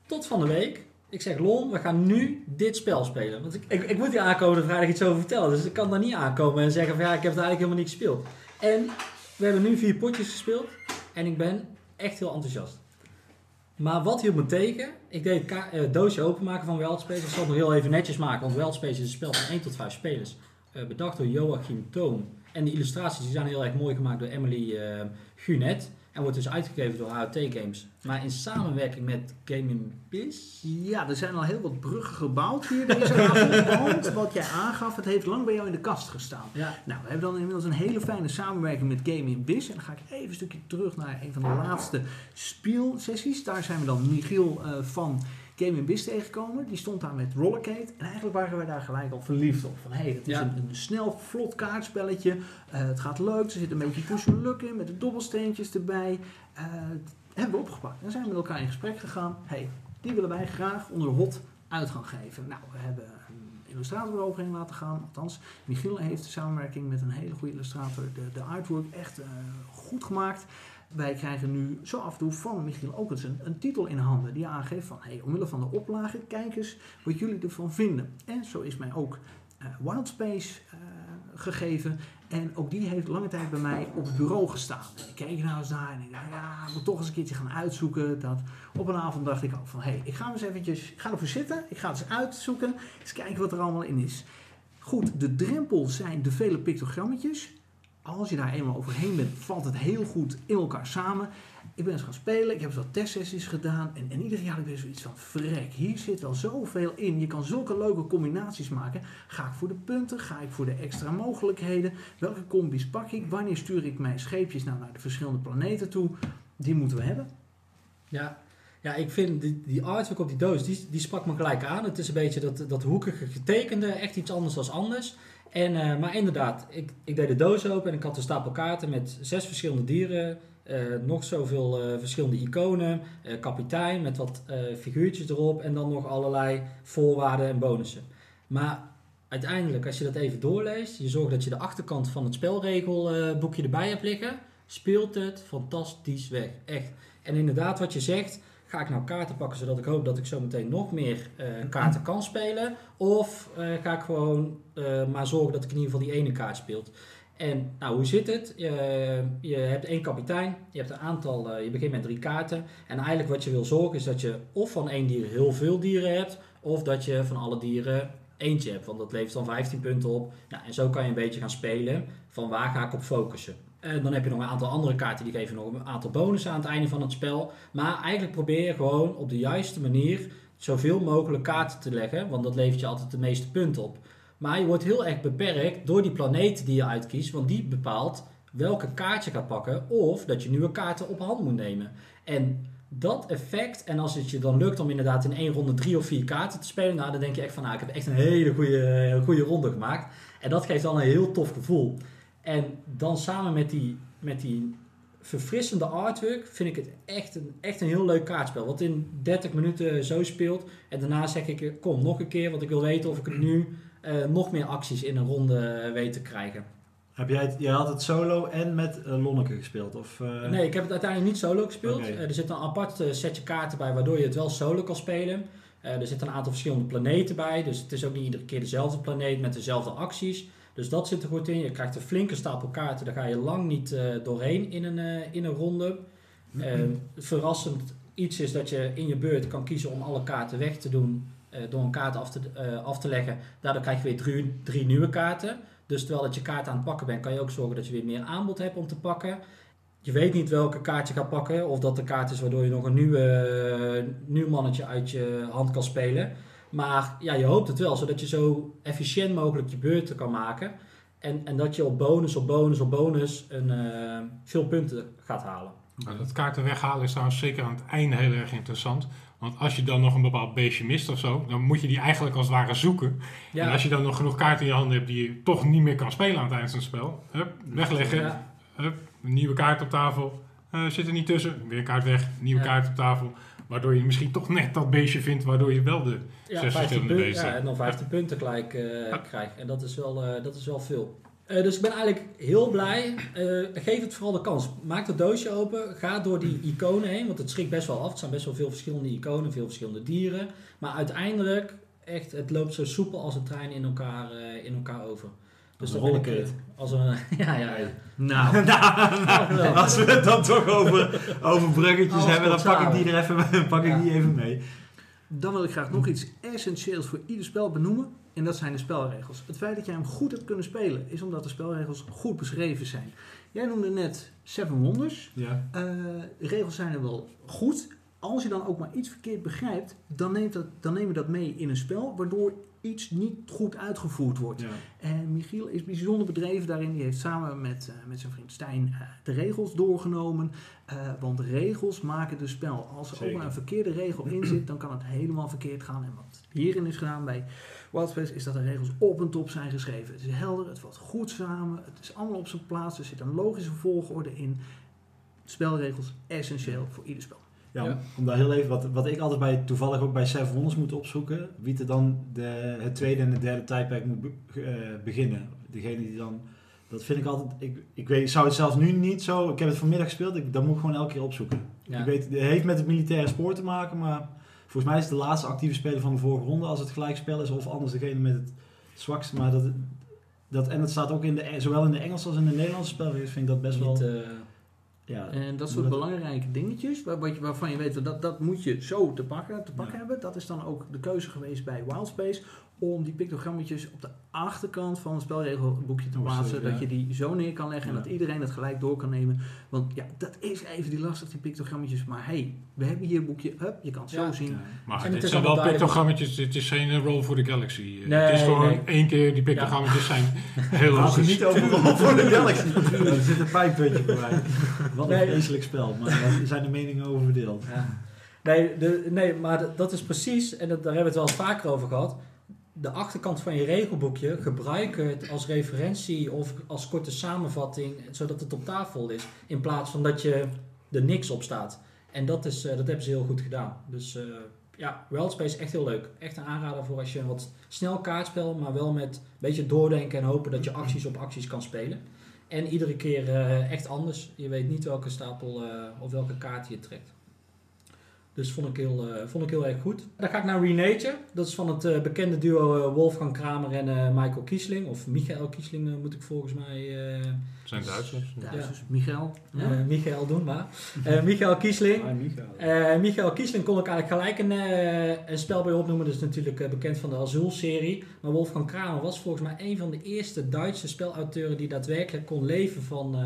Tot van de week. Ik zeg, Lon, we gaan nu dit spel spelen. Want ik, ik, ik moet hier aankomende vrijdag iets over vertellen. Dus ik kan daar niet aankomen en zeggen van ja, ik heb het eigenlijk helemaal niet gespeeld. En we hebben nu vier potjes gespeeld. En ik ben echt heel enthousiast. Maar wat hield me tegen? Ik deed het eh, doosje openmaken van Wildspace. Ik zal het nog heel even netjes maken, want Wildspace is een spel van 1 tot 5 spelers. Eh, bedacht door Joachim Toom. En de illustraties die zijn heel erg mooi gemaakt door Emily eh Gunet. En wordt dus uitgegeven door AOT Games. Maar in samenwerking met Gaming Biz. Ja, er zijn al heel wat bruggen gebouwd hier deze avond. Wat jij aangaf, het heeft lang bij jou in de kast gestaan. Ja, Nou, we hebben dan inmiddels een hele fijne samenwerking met Gaming Biz. En dan ga ik even een stukje terug naar een van de laatste speelsessies. Daar zijn we dan Michiel eh, van Gaming Biz tegengekomen. Die stond daar met Rollercade. En eigenlijk waren we daar gelijk al verliefd op. Van hé, hey, het is Ja. een, een snel, vlot kaartspelletje. Eh, het gaat leuk. Er zit een beetje push and luck in met de dobbelsteentjes erbij. Eh, hebben we opgepakt. En zijn we met elkaar in gesprek gegaan. hey, die willen wij graag onder hot uit gaan geven. Nou, we hebben een illustrator overheen laten gaan. Althans, Michiel heeft de samenwerking met een hele goede illustrator de, de artwork echt eh, goed gemaakt. Wij krijgen nu zo af en toe van Michiel ook een, een titel in handen die aangeeft van hey, omwille van de oplage, kijk eens wat jullie ervan vinden. En zo is mij ook eh, Wildspace eh, gegeven. En ook die heeft lange tijd bij mij op het bureau gestaan. Ik keek nou eens naar en ik dacht, ja, ik moet toch eens een keertje gaan uitzoeken. Dat. Op een avond dacht ik ook van, hé, hey, ik ga eens eventjes, ik ga ervoor zitten. Ik ga eens uitzoeken, eens kijken wat er allemaal in is. Goed, de drempel zijn de vele pictogrammetjes. Als je daar eenmaal overheen bent, valt het heel goed in elkaar samen. Ik ben eens gaan spelen, ik heb wat testsessies gedaan. En, en ieder jaar heb ik weer zoiets van, vrek, hier zit wel zoveel in. Je kan zulke leuke combinaties maken. Ga ik voor de punten? Ga ik voor de extra mogelijkheden? Welke combis pak ik? Wanneer stuur ik mijn scheepjes nou naar de verschillende planeten toe? Die moeten we hebben. Ja, ja ik vind die, die artwork op die doos, die, die sprak me gelijk aan. Het is een beetje dat, dat hoekige getekende, echt iets anders dan anders. En, uh, maar inderdaad, ik, ik deed de doos open en ik had een stapel kaarten met zes verschillende dieren. Uh, nog zoveel uh, verschillende iconen, kapitein met wat figuurtjes erop en dan nog allerlei voorwaarden en bonussen. Maar uiteindelijk, als je dat even doorleest, je zorgt dat je de achterkant van het spelregelboekje erbij hebt liggen, speelt het fantastisch weg. Echt. En inderdaad, wat je zegt, ga ik nou kaarten pakken zodat ik hoop dat ik zo meteen nog meer uh, kaarten kan spelen? Of uh, ga ik gewoon uh, maar zorgen dat ik in ieder geval die ene kaart speelt? En nou, hoe zit het? Je, je hebt één kapitein, je hebt een aantal, je begint met drie kaarten. En eigenlijk wat je wil zorgen is dat je of van één dier heel veel dieren hebt, of dat je van alle dieren eentje hebt. Want dat levert dan 15 punten op. Nou, en zo kan je een beetje gaan spelen van waar ga ik op focussen. En dan heb je nog een aantal andere kaarten die geven nog een aantal bonussen aan het einde van het spel. Maar eigenlijk probeer je gewoon op de juiste manier zoveel mogelijk kaarten te leggen. Want dat levert je altijd de meeste punten op. Maar je wordt heel erg beperkt door die planeet die je uitkiest. Want die bepaalt welke kaart je gaat pakken. Of dat je nieuwe kaarten op hand moet nemen. En dat effect, en als het je dan lukt om inderdaad in één ronde drie of vier kaarten te spelen. Nou, dan denk je echt van, nou, ik heb echt een hele goede, goede ronde gemaakt. En dat geeft dan een heel tof gevoel. En dan samen met die, met die verfrissende artwork vind ik het echt een, echt een heel leuk kaartspel. Wat in 30 minuten zo speelt. En daarna zeg ik, kom nog een keer, want ik wil weten of ik er nu uh, nog meer acties in een ronde weet te krijgen. Heb jij, het, jij had het solo en met uh, Lonneke gespeeld? Of, uh... Nee, ik heb het uiteindelijk niet solo gespeeld. Okay. er zit een apart setje kaarten bij waardoor je het wel solo kan spelen. er zitten een aantal verschillende planeten bij. Dus het is ook niet iedere keer dezelfde planeet met dezelfde acties. Dus dat zit er goed in. Je krijgt een flinke stapel kaarten. Daar ga je lang niet uh, doorheen in een, uh, in een ronde. Mm -hmm. verrassend iets is dat je in je beurt kan kiezen om alle kaarten weg te doen. door een kaart af te, af te leggen. Daardoor krijg je weer drie, drie nieuwe kaarten. Dus terwijl dat je kaart aan het pakken bent, kan je ook zorgen dat je weer meer aanbod hebt om te pakken. Je weet niet welke kaart je gaat pakken. Of dat de kaart is waardoor je nog een nieuwe, nieuw mannetje uit je hand kan spelen. Maar ja, je hoopt het wel, zodat je zo efficiënt mogelijk je beurten kan maken. En, en dat je op bonus op bonus op bonus een, uh, veel punten gaat halen. Nou, dat kaarten weghalen is trouwens zeker aan het einde heel erg interessant. Want als je dan nog een bepaald beestje mist of zo, dan moet je die eigenlijk als het ware zoeken. Ja. En als je dan nog genoeg kaarten in je handen hebt die je toch niet meer kan spelen aan het eind van het spel, hup, wegleggen, ja. hup, een nieuwe kaart op tafel, uh, zit er niet tussen, weer een kaart weg, nieuwe ja. kaart op tafel. Waardoor je misschien toch net dat beestje vindt, waardoor je wel de ja, zes verschillende beesten Ja, en dan 15 punten gelijk uh, krijgt. En dat is wel, uh, dat is wel veel. Uh, dus ik ben eigenlijk heel blij. geef het vooral de kans. Maak het doosje open. Ga door die iconen heen. Want het schrikt best wel af. Het zijn best wel veel verschillende iconen. Veel verschillende dieren. Maar uiteindelijk, echt, het loopt zo soepel als een trein in elkaar, in elkaar over. Dus een rollerkate. Als een, ja, ja. Nou, nou, nou, als we het dan toch over, over bruggetjes Alles hebben, dan pak ik die er even, pak ik ja. die even mee. Dan wil ik graag nog iets essentieels voor ieder spel benoemen. En dat zijn de spelregels. Het feit dat jij hem goed hebt kunnen spelen, is omdat de spelregels goed beschreven zijn. Jij noemde net Seven Wonders. Ja. Uh, de regels zijn er wel goed. Als je dan ook maar iets verkeerd begrijpt, dan neemt, dat, dan neem je dat mee in een spel, waardoor iets niet goed uitgevoerd wordt. Ja. En Michiel is bijzonder bedreven daarin. Die heeft samen met, uh, met zijn vriend Stijn uh, de regels doorgenomen. Uh, want regels maken de spel. Als er Zeker. ook maar een verkeerde regel in zit, dan kan het helemaal verkeerd gaan. En wat hierin is gedaan bij Wildspace is dat de regels op en top zijn geschreven. Het is helder, het valt goed samen, het is allemaal op zijn plaats. Er zit een logische volgorde in. Spelregels essentieel voor ieder spel. Ja, ja, om daar heel even, wat, wat ik altijd bij, toevallig ook bij Seven Wonders moet opzoeken, wie er dan de, het tweede en het derde tijdperk moet be, uh, beginnen. Degene die dan, dat vind ik altijd, ik, ik weet, ik zou het zelfs nu niet zo, ik heb het vanmiddag gespeeld, ik, dat moet ik gewoon elke keer opzoeken. Ja. Ik weet, het heeft met het militaire spoor te maken, maar volgens mij is het de laatste actieve speler van de vorige ronde als het gelijkspel is, of anders degene met het zwakste, maar dat, dat, en dat staat ook in de, zowel in de Engelse als in de Nederlandse spelregels, vind ik dat best wel... Eh, ja, En dat soort belangrijke dingetjes, waar, waarvan je weet dat dat moet je zo te pakken, te pakken Ja. hebben. Dat is dan ook de keuze geweest bij Wildspace om die pictogrammetjes op de achterkant van het spelregelboekje te Oh, plaatsen. ja. Dat je die zo neer kan leggen en Ja. dat iedereen het gelijk door kan nemen. Want ja, dat is even die lastig, die pictogrammetjes. Maar hey, we hebben hier een boekje, hup, je kan het Ja. zo zien. ja. Maar En dit het zijn wel pictogrammetjes, dit is geen roll for the galaxy. Eh, Nee, het is gewoon nee. één keer, die pictogrammetjes zijn heel logisch. niet overal voor de Galaxy. er zit een pijnpuntje bij mij. Wat een Nee. vreselijk spel, maar daar zijn de meningen over verdeeld. Ja. Nee, de, nee, maar dat is precies, en dat, daar hebben we het wel vaker over gehad. De achterkant van je regelboekje, gebruik het als referentie of als korte samenvatting, zodat het op tafel is. In plaats van dat je er niks op staat. En dat, is, eh, dat hebben ze heel goed gedaan. Dus eh, ja, Wildspace echt heel leuk. Echt een aanrader voor als je een wat snel kaartspel, maar wel met een beetje doordenken en hopen dat je acties op acties kan spelen. En iedere keer eh, echt anders. Je weet niet welke stapel of welke kaart je trekt. Dus vond ik, heel, eh, vond ik heel erg goed. Dan ga ik naar Renature. Dat is van het eh, bekende duo eh, Wolfgang Kramer en eh, Michael Kiesling. Of Michael Kiesling moet ik volgens mij eh, zijn Duitsers. Ja. dus Michael. Ja. eh, Michael doen, maar. Eh Michael Kiesling. Ah, Michael. Eh Michael Kiesling kon ik eigenlijk gelijk een, eh, een spel bij opnoemen. Dat is natuurlijk bekend van de Azul-serie. Maar Wolfgang Kramer was volgens mij een van de eerste Duitse spelauteuren die daadwerkelijk kon leven van, eh,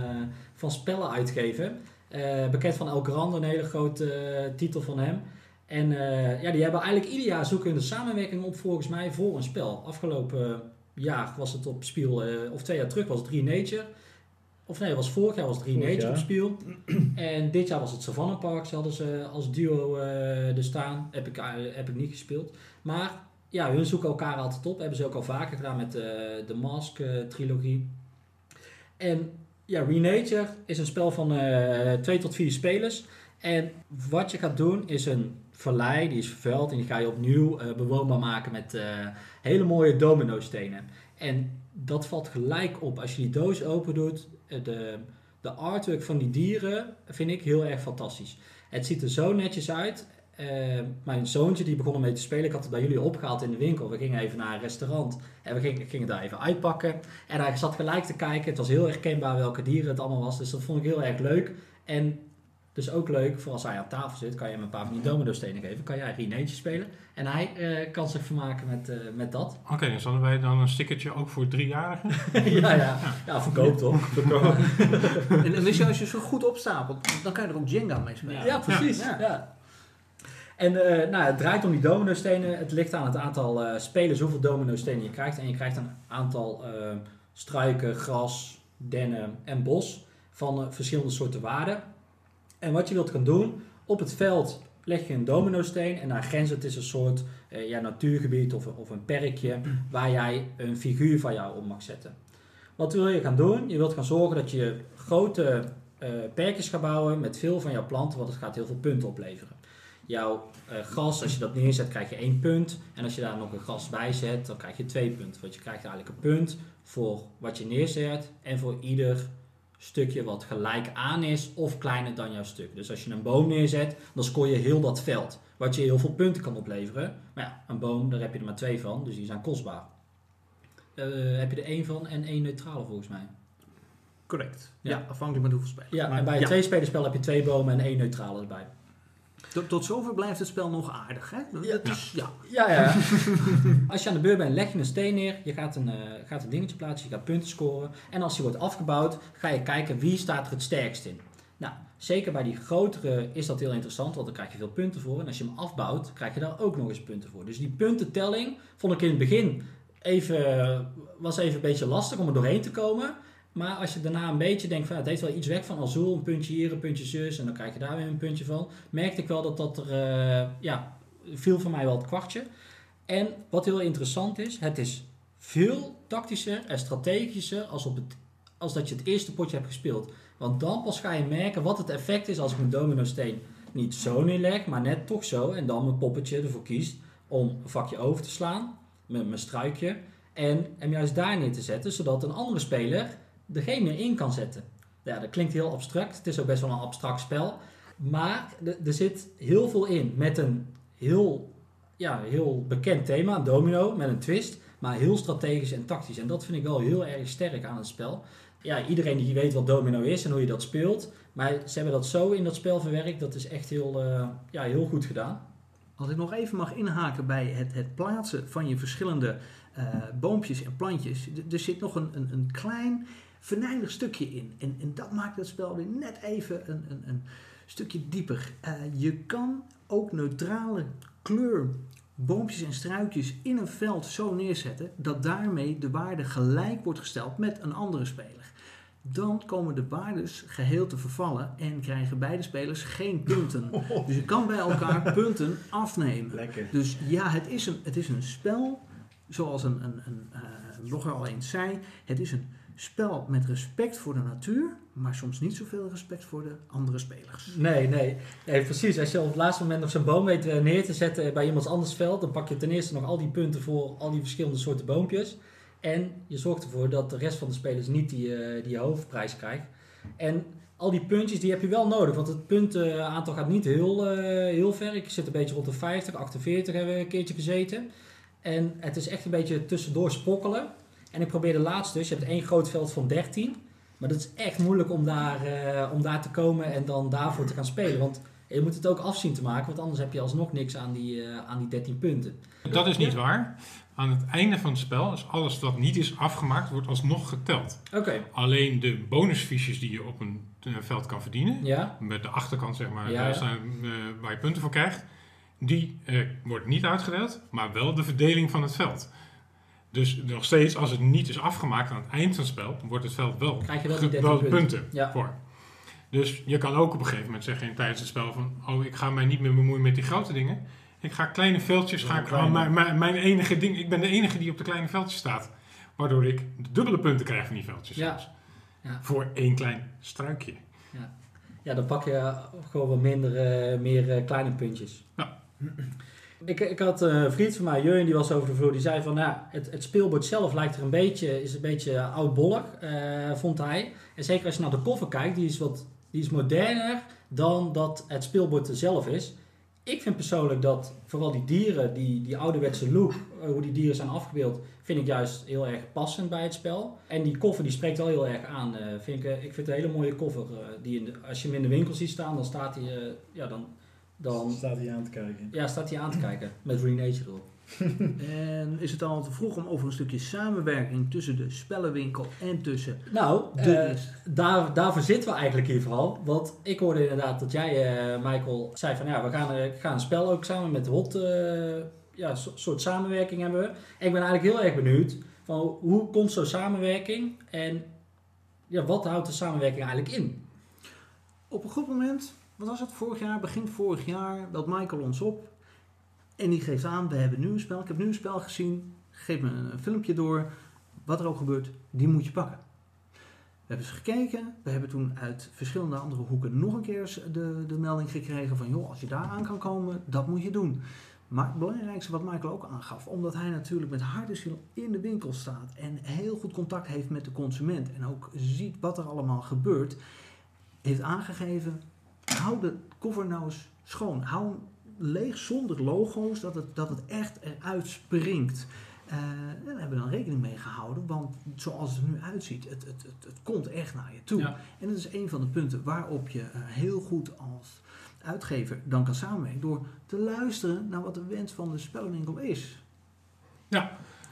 van spellen uitgeven. Eh, bekend van El Grande, een hele grote eh, titel van hem. En eh, ja, die hebben eigenlijk ieder jaar zoeken hun de samenwerking op volgens mij voor een spel. Afgelopen jaar was het op Spiel, of twee jaar terug was het Renature. Of nee, was vorig jaar was het Renature jaar. op Spiel. en dit jaar was het Savannah Park. Ze hadden ze als duo er staan. Heb ik, heb ik niet gespeeld. Maar ja, hun zoeken elkaar altijd op. Hebben ze ook al vaker gedaan met de Mask eh, trilogie. En ja, Renature is een spel van eh twee tot vier spelers. En wat je gaat doen is een vallei, die is vervuild. En die ga je opnieuw eh, bewoonbaar maken met eh, hele mooie domino-stenen. En dat valt gelijk op als je die doos open doet. De, de artwork van die dieren vind ik heel erg fantastisch. Het ziet er zo netjes uit. Eh, mijn zoontje die begon ermee te spelen. Ik had het bij jullie opgehaald in de winkel. We gingen even naar een restaurant. En we gingen, gingen daar even uitpakken. En hij zat gelijk te kijken. Het was heel herkenbaar welke dieren het allemaal was. Dus dat vond ik heel erg leuk. En dus ook leuk, voor als hij aan tafel zit, kan je hem een paar van die domino stenen geven. Kan jij Rineetje spelen. En hij eh, kan zich vermaken met, eh, met dat. Oké, dus hadden wij dan een stickertje ook voor driejarigen? ja, ja. ja, verkoop toch? Verkoop. En, en je, als je zo goed opstapelt, dan kan je er ook Jenga mee spelen. Ja, precies. Ja. Ja. En eh, nou, het draait om die domino-stenen. Het ligt aan het aantal eh, spelers hoeveel domino-stenen je krijgt. En je krijgt een aantal eh, struiken, gras, dennen en bos van verschillende soorten waarden. En wat je wilt gaan doen, op het veld leg je een domino-steen en daar grenst het is een soort ja, natuurgebied of, of een perkje waar jij een figuur van jou op mag zetten. Wat wil je gaan doen? Je wilt gaan zorgen dat je grote perkjes gaat bouwen met veel van jouw planten, want het gaat heel veel punten opleveren. Jouw eh, gras, als je dat neerzet, krijg je één punt. En als je daar nog een gras bij zet, dan krijg je twee punten. Want je krijgt eigenlijk een punt voor wat je neerzet en voor ieder stukje wat gelijk aan is of kleiner dan jouw stuk. Dus als je een boom neerzet, dan scoor je heel dat veld, wat je heel veel punten kan opleveren. Maar ja, een boom, daar heb je er maar twee van, dus die zijn kostbaar. Eh, heb je er één van en één neutrale volgens mij. Correct. Ja. Ja, afhankelijk met hoeveel spelers. Ja, Maar en bij een ja, tweespelerspel heb je twee bomen en één neutrale erbij. Tot, tot zover blijft het spel nog aardig, hè? Is, ja. Ja, ja. als je aan de beurt bent, leg je een steen neer. Je gaat een, eh, gaat een dingetje plaatsen, je gaat punten scoren. En als die wordt afgebouwd, ga je kijken wie staat er het sterkst in. Nou, zeker bij die grotere is dat heel interessant, want dan krijg je veel punten voor. En als je hem afbouwt, krijg je daar ook nog eens punten voor. Dus die puntentelling vond ik in het begin even, was even een beetje lastig om er doorheen te komen. Maar als je daarna een beetje denkt van, het heeft wel iets weg van Azul, een puntje hier, een puntje zus, en dan krijg je daar weer een puntje van. Merkte ik wel dat dat er, eh, ja, viel voor mij wel het kwartje. En wat heel interessant is, het is veel tactischer en strategischer als, op het, als dat je het eerste potje hebt gespeeld. Want dan pas ga je merken wat het effect is als ik mijn domino steen niet zo neerleg, maar net toch zo. En dan mijn poppetje ervoor kiest om een vakje over te slaan met mijn struikje. En hem juist daar neer te zetten, zodat een andere speler er geen meer in kan zetten. Ja, dat klinkt heel abstract. Het is ook best wel een abstract spel. Maar er- zit heel veel in met een heel, ja, heel bekend thema, domino, met een twist. maar heel strategisch en tactisch. En dat vind ik wel heel erg sterk aan het spel. Ja, iedereen die weet wat domino is en hoe je dat speelt. Maar ze hebben dat zo in dat spel verwerkt, dat is echt heel, eh, ja, heel goed gedaan. Als ik nog even mag inhaken bij het, het plaatsen van je verschillende eh, boompjes en plantjes. D- er zit nog een, een, een klein venijnig stukje in. En, en dat maakt het spel weer net even een, een, een stukje dieper. Eh, je kan ook neutrale kleur boompjes en struikjes in een veld zo neerzetten dat daarmee de waarde gelijk wordt gesteld met een andere speler. Dan komen de waardes geheel te vervallen en krijgen beide spelers geen punten. Dus je kan bij elkaar punten afnemen. Lekker. Dus ja, het is een, het is een spel, zoals een, een, een eh, blogger al eens zei. Het is een spel met respect voor de natuur, maar soms niet zoveel respect voor de andere spelers. Nee, nee, nee, precies. Als je op het laatste moment nog zo'n boom weet eh, neer te zetten bij iemands anders veld, dan pak je ten eerste nog al die punten voor al die verschillende soorten boompjes. En je zorgt ervoor dat de rest van de spelers niet die, eh, die hoofdprijs krijgt. En al die puntjes die heb je wel nodig, want het puntenaantal gaat niet heel, heel ver. Ik zit een beetje rond de 50, 48 hebben we een keertje gezeten. En het is echt een beetje tussendoor spokkelen. En ik probeerde laatst dus, je hebt één groot veld van 13. Maar dat is echt moeilijk om daar, eh, om daar te komen en dan daarvoor te gaan spelen. Want je moet het ook afzien te maken, want anders heb je alsnog niks aan die, eh, aan die 13 punten. Dat is niet waar. Aan het einde van het spel is alles wat niet is afgemaakt, wordt alsnog geteld. Oké, Alleen de bonusfiches die je op een eh, veld kan verdienen, ja. met de achterkant zeg maar, Ja, daar waar je punten voor krijgt, die eh, wordt niet uitgedeeld, maar wel de verdeling van het veld. Dus nog steeds, als het niet is afgemaakt aan het eind van het spel, wordt het veld wel, Krijg je wel die ge- 13 wel punten. punten Ja. voor. Dus je kan ook op een gegeven moment zeggen tijdens het spel van, oh ik ga mij niet meer bemoeien met die grote dingen. Ik ga kleine veldjes, ga Ja, ik, kleine. mijn, mijn, mijn enige ding, ik ben de enige die op de kleine veldjes staat. Waardoor ik de dubbele punten krijg van die veldjes Ja. Ja. Voor één klein struikje. Ja, dan pak je gewoon wat minder, eh, meer eh, kleine puntjes. Ja. Ik, ik had een vriend van mij, Jurjen, die was over de vloer. Die zei van, ja, het, het speelbord zelf lijkt er een beetje, is een beetje oudbollig, eh, vond hij. En zeker als je naar de koffer kijkt, die is, wat, die is moderner dan dat het speelbord zelf is. Ik vind persoonlijk dat vooral die dieren, die, die ouderwetse look, eh, hoe die dieren zijn afgebeeld, vind ik juist heel erg passend bij het spel. En die koffer die spreekt wel heel erg aan. eh, vind ik, eh, ik vind het een hele mooie koffer. eh, die in de, als je hem in de winkel ziet staan, dan staat hij, eh, ja, dan, dan staat hij aan te kijken. ja, staat hij aan te kijken met Renature erop. En is het al te vroeg om over een stukje samenwerking tussen de spellenwinkel en tussen Nou, de... eh, daar, daarvoor zitten we eigenlijk hier vooral. Want ik hoorde inderdaad dat jij, eh, Michael, zei van ja, we gaan, eh, gaan een spel ook samen met Hot, eh, ja, so- soort samenwerking hebben we. En ik ben eigenlijk heel erg benieuwd van hoe komt zo'n samenwerking en ja, wat houdt de samenwerking eigenlijk in? Op een goed moment, wat was het, vorig jaar, begin vorig jaar, belt Michael ons op. En die geeft aan, we hebben nu een spel. Ik heb nu een spel gezien. Geef me een, filmpje door. Wat er ook gebeurt, die moet je pakken. We hebben eens gekeken. We hebben toen uit verschillende andere hoeken nog een keer de, de melding gekregen van... joh, als je daar aan kan komen, dat moet je doen. Maar het belangrijkste wat Michael ook aangaf... omdat hij natuurlijk met harde ziel in de winkel staat... en heel goed contact heeft met de consument... en ook ziet wat er allemaal gebeurt... heeft aangegeven... hou de cover nou eens schoon. Hou hem leeg zonder logo's, dat het, dat het echt eruit springt. En daar hebben we dan rekening mee gehouden, want zoals het er nu uitziet, het, het, het, het komt echt naar je toe. Ja. En dat is een van de punten waarop je eh, heel goed als uitgever dan kan samenwerken, door te luisteren naar wat de wens van de spellenwinkel is.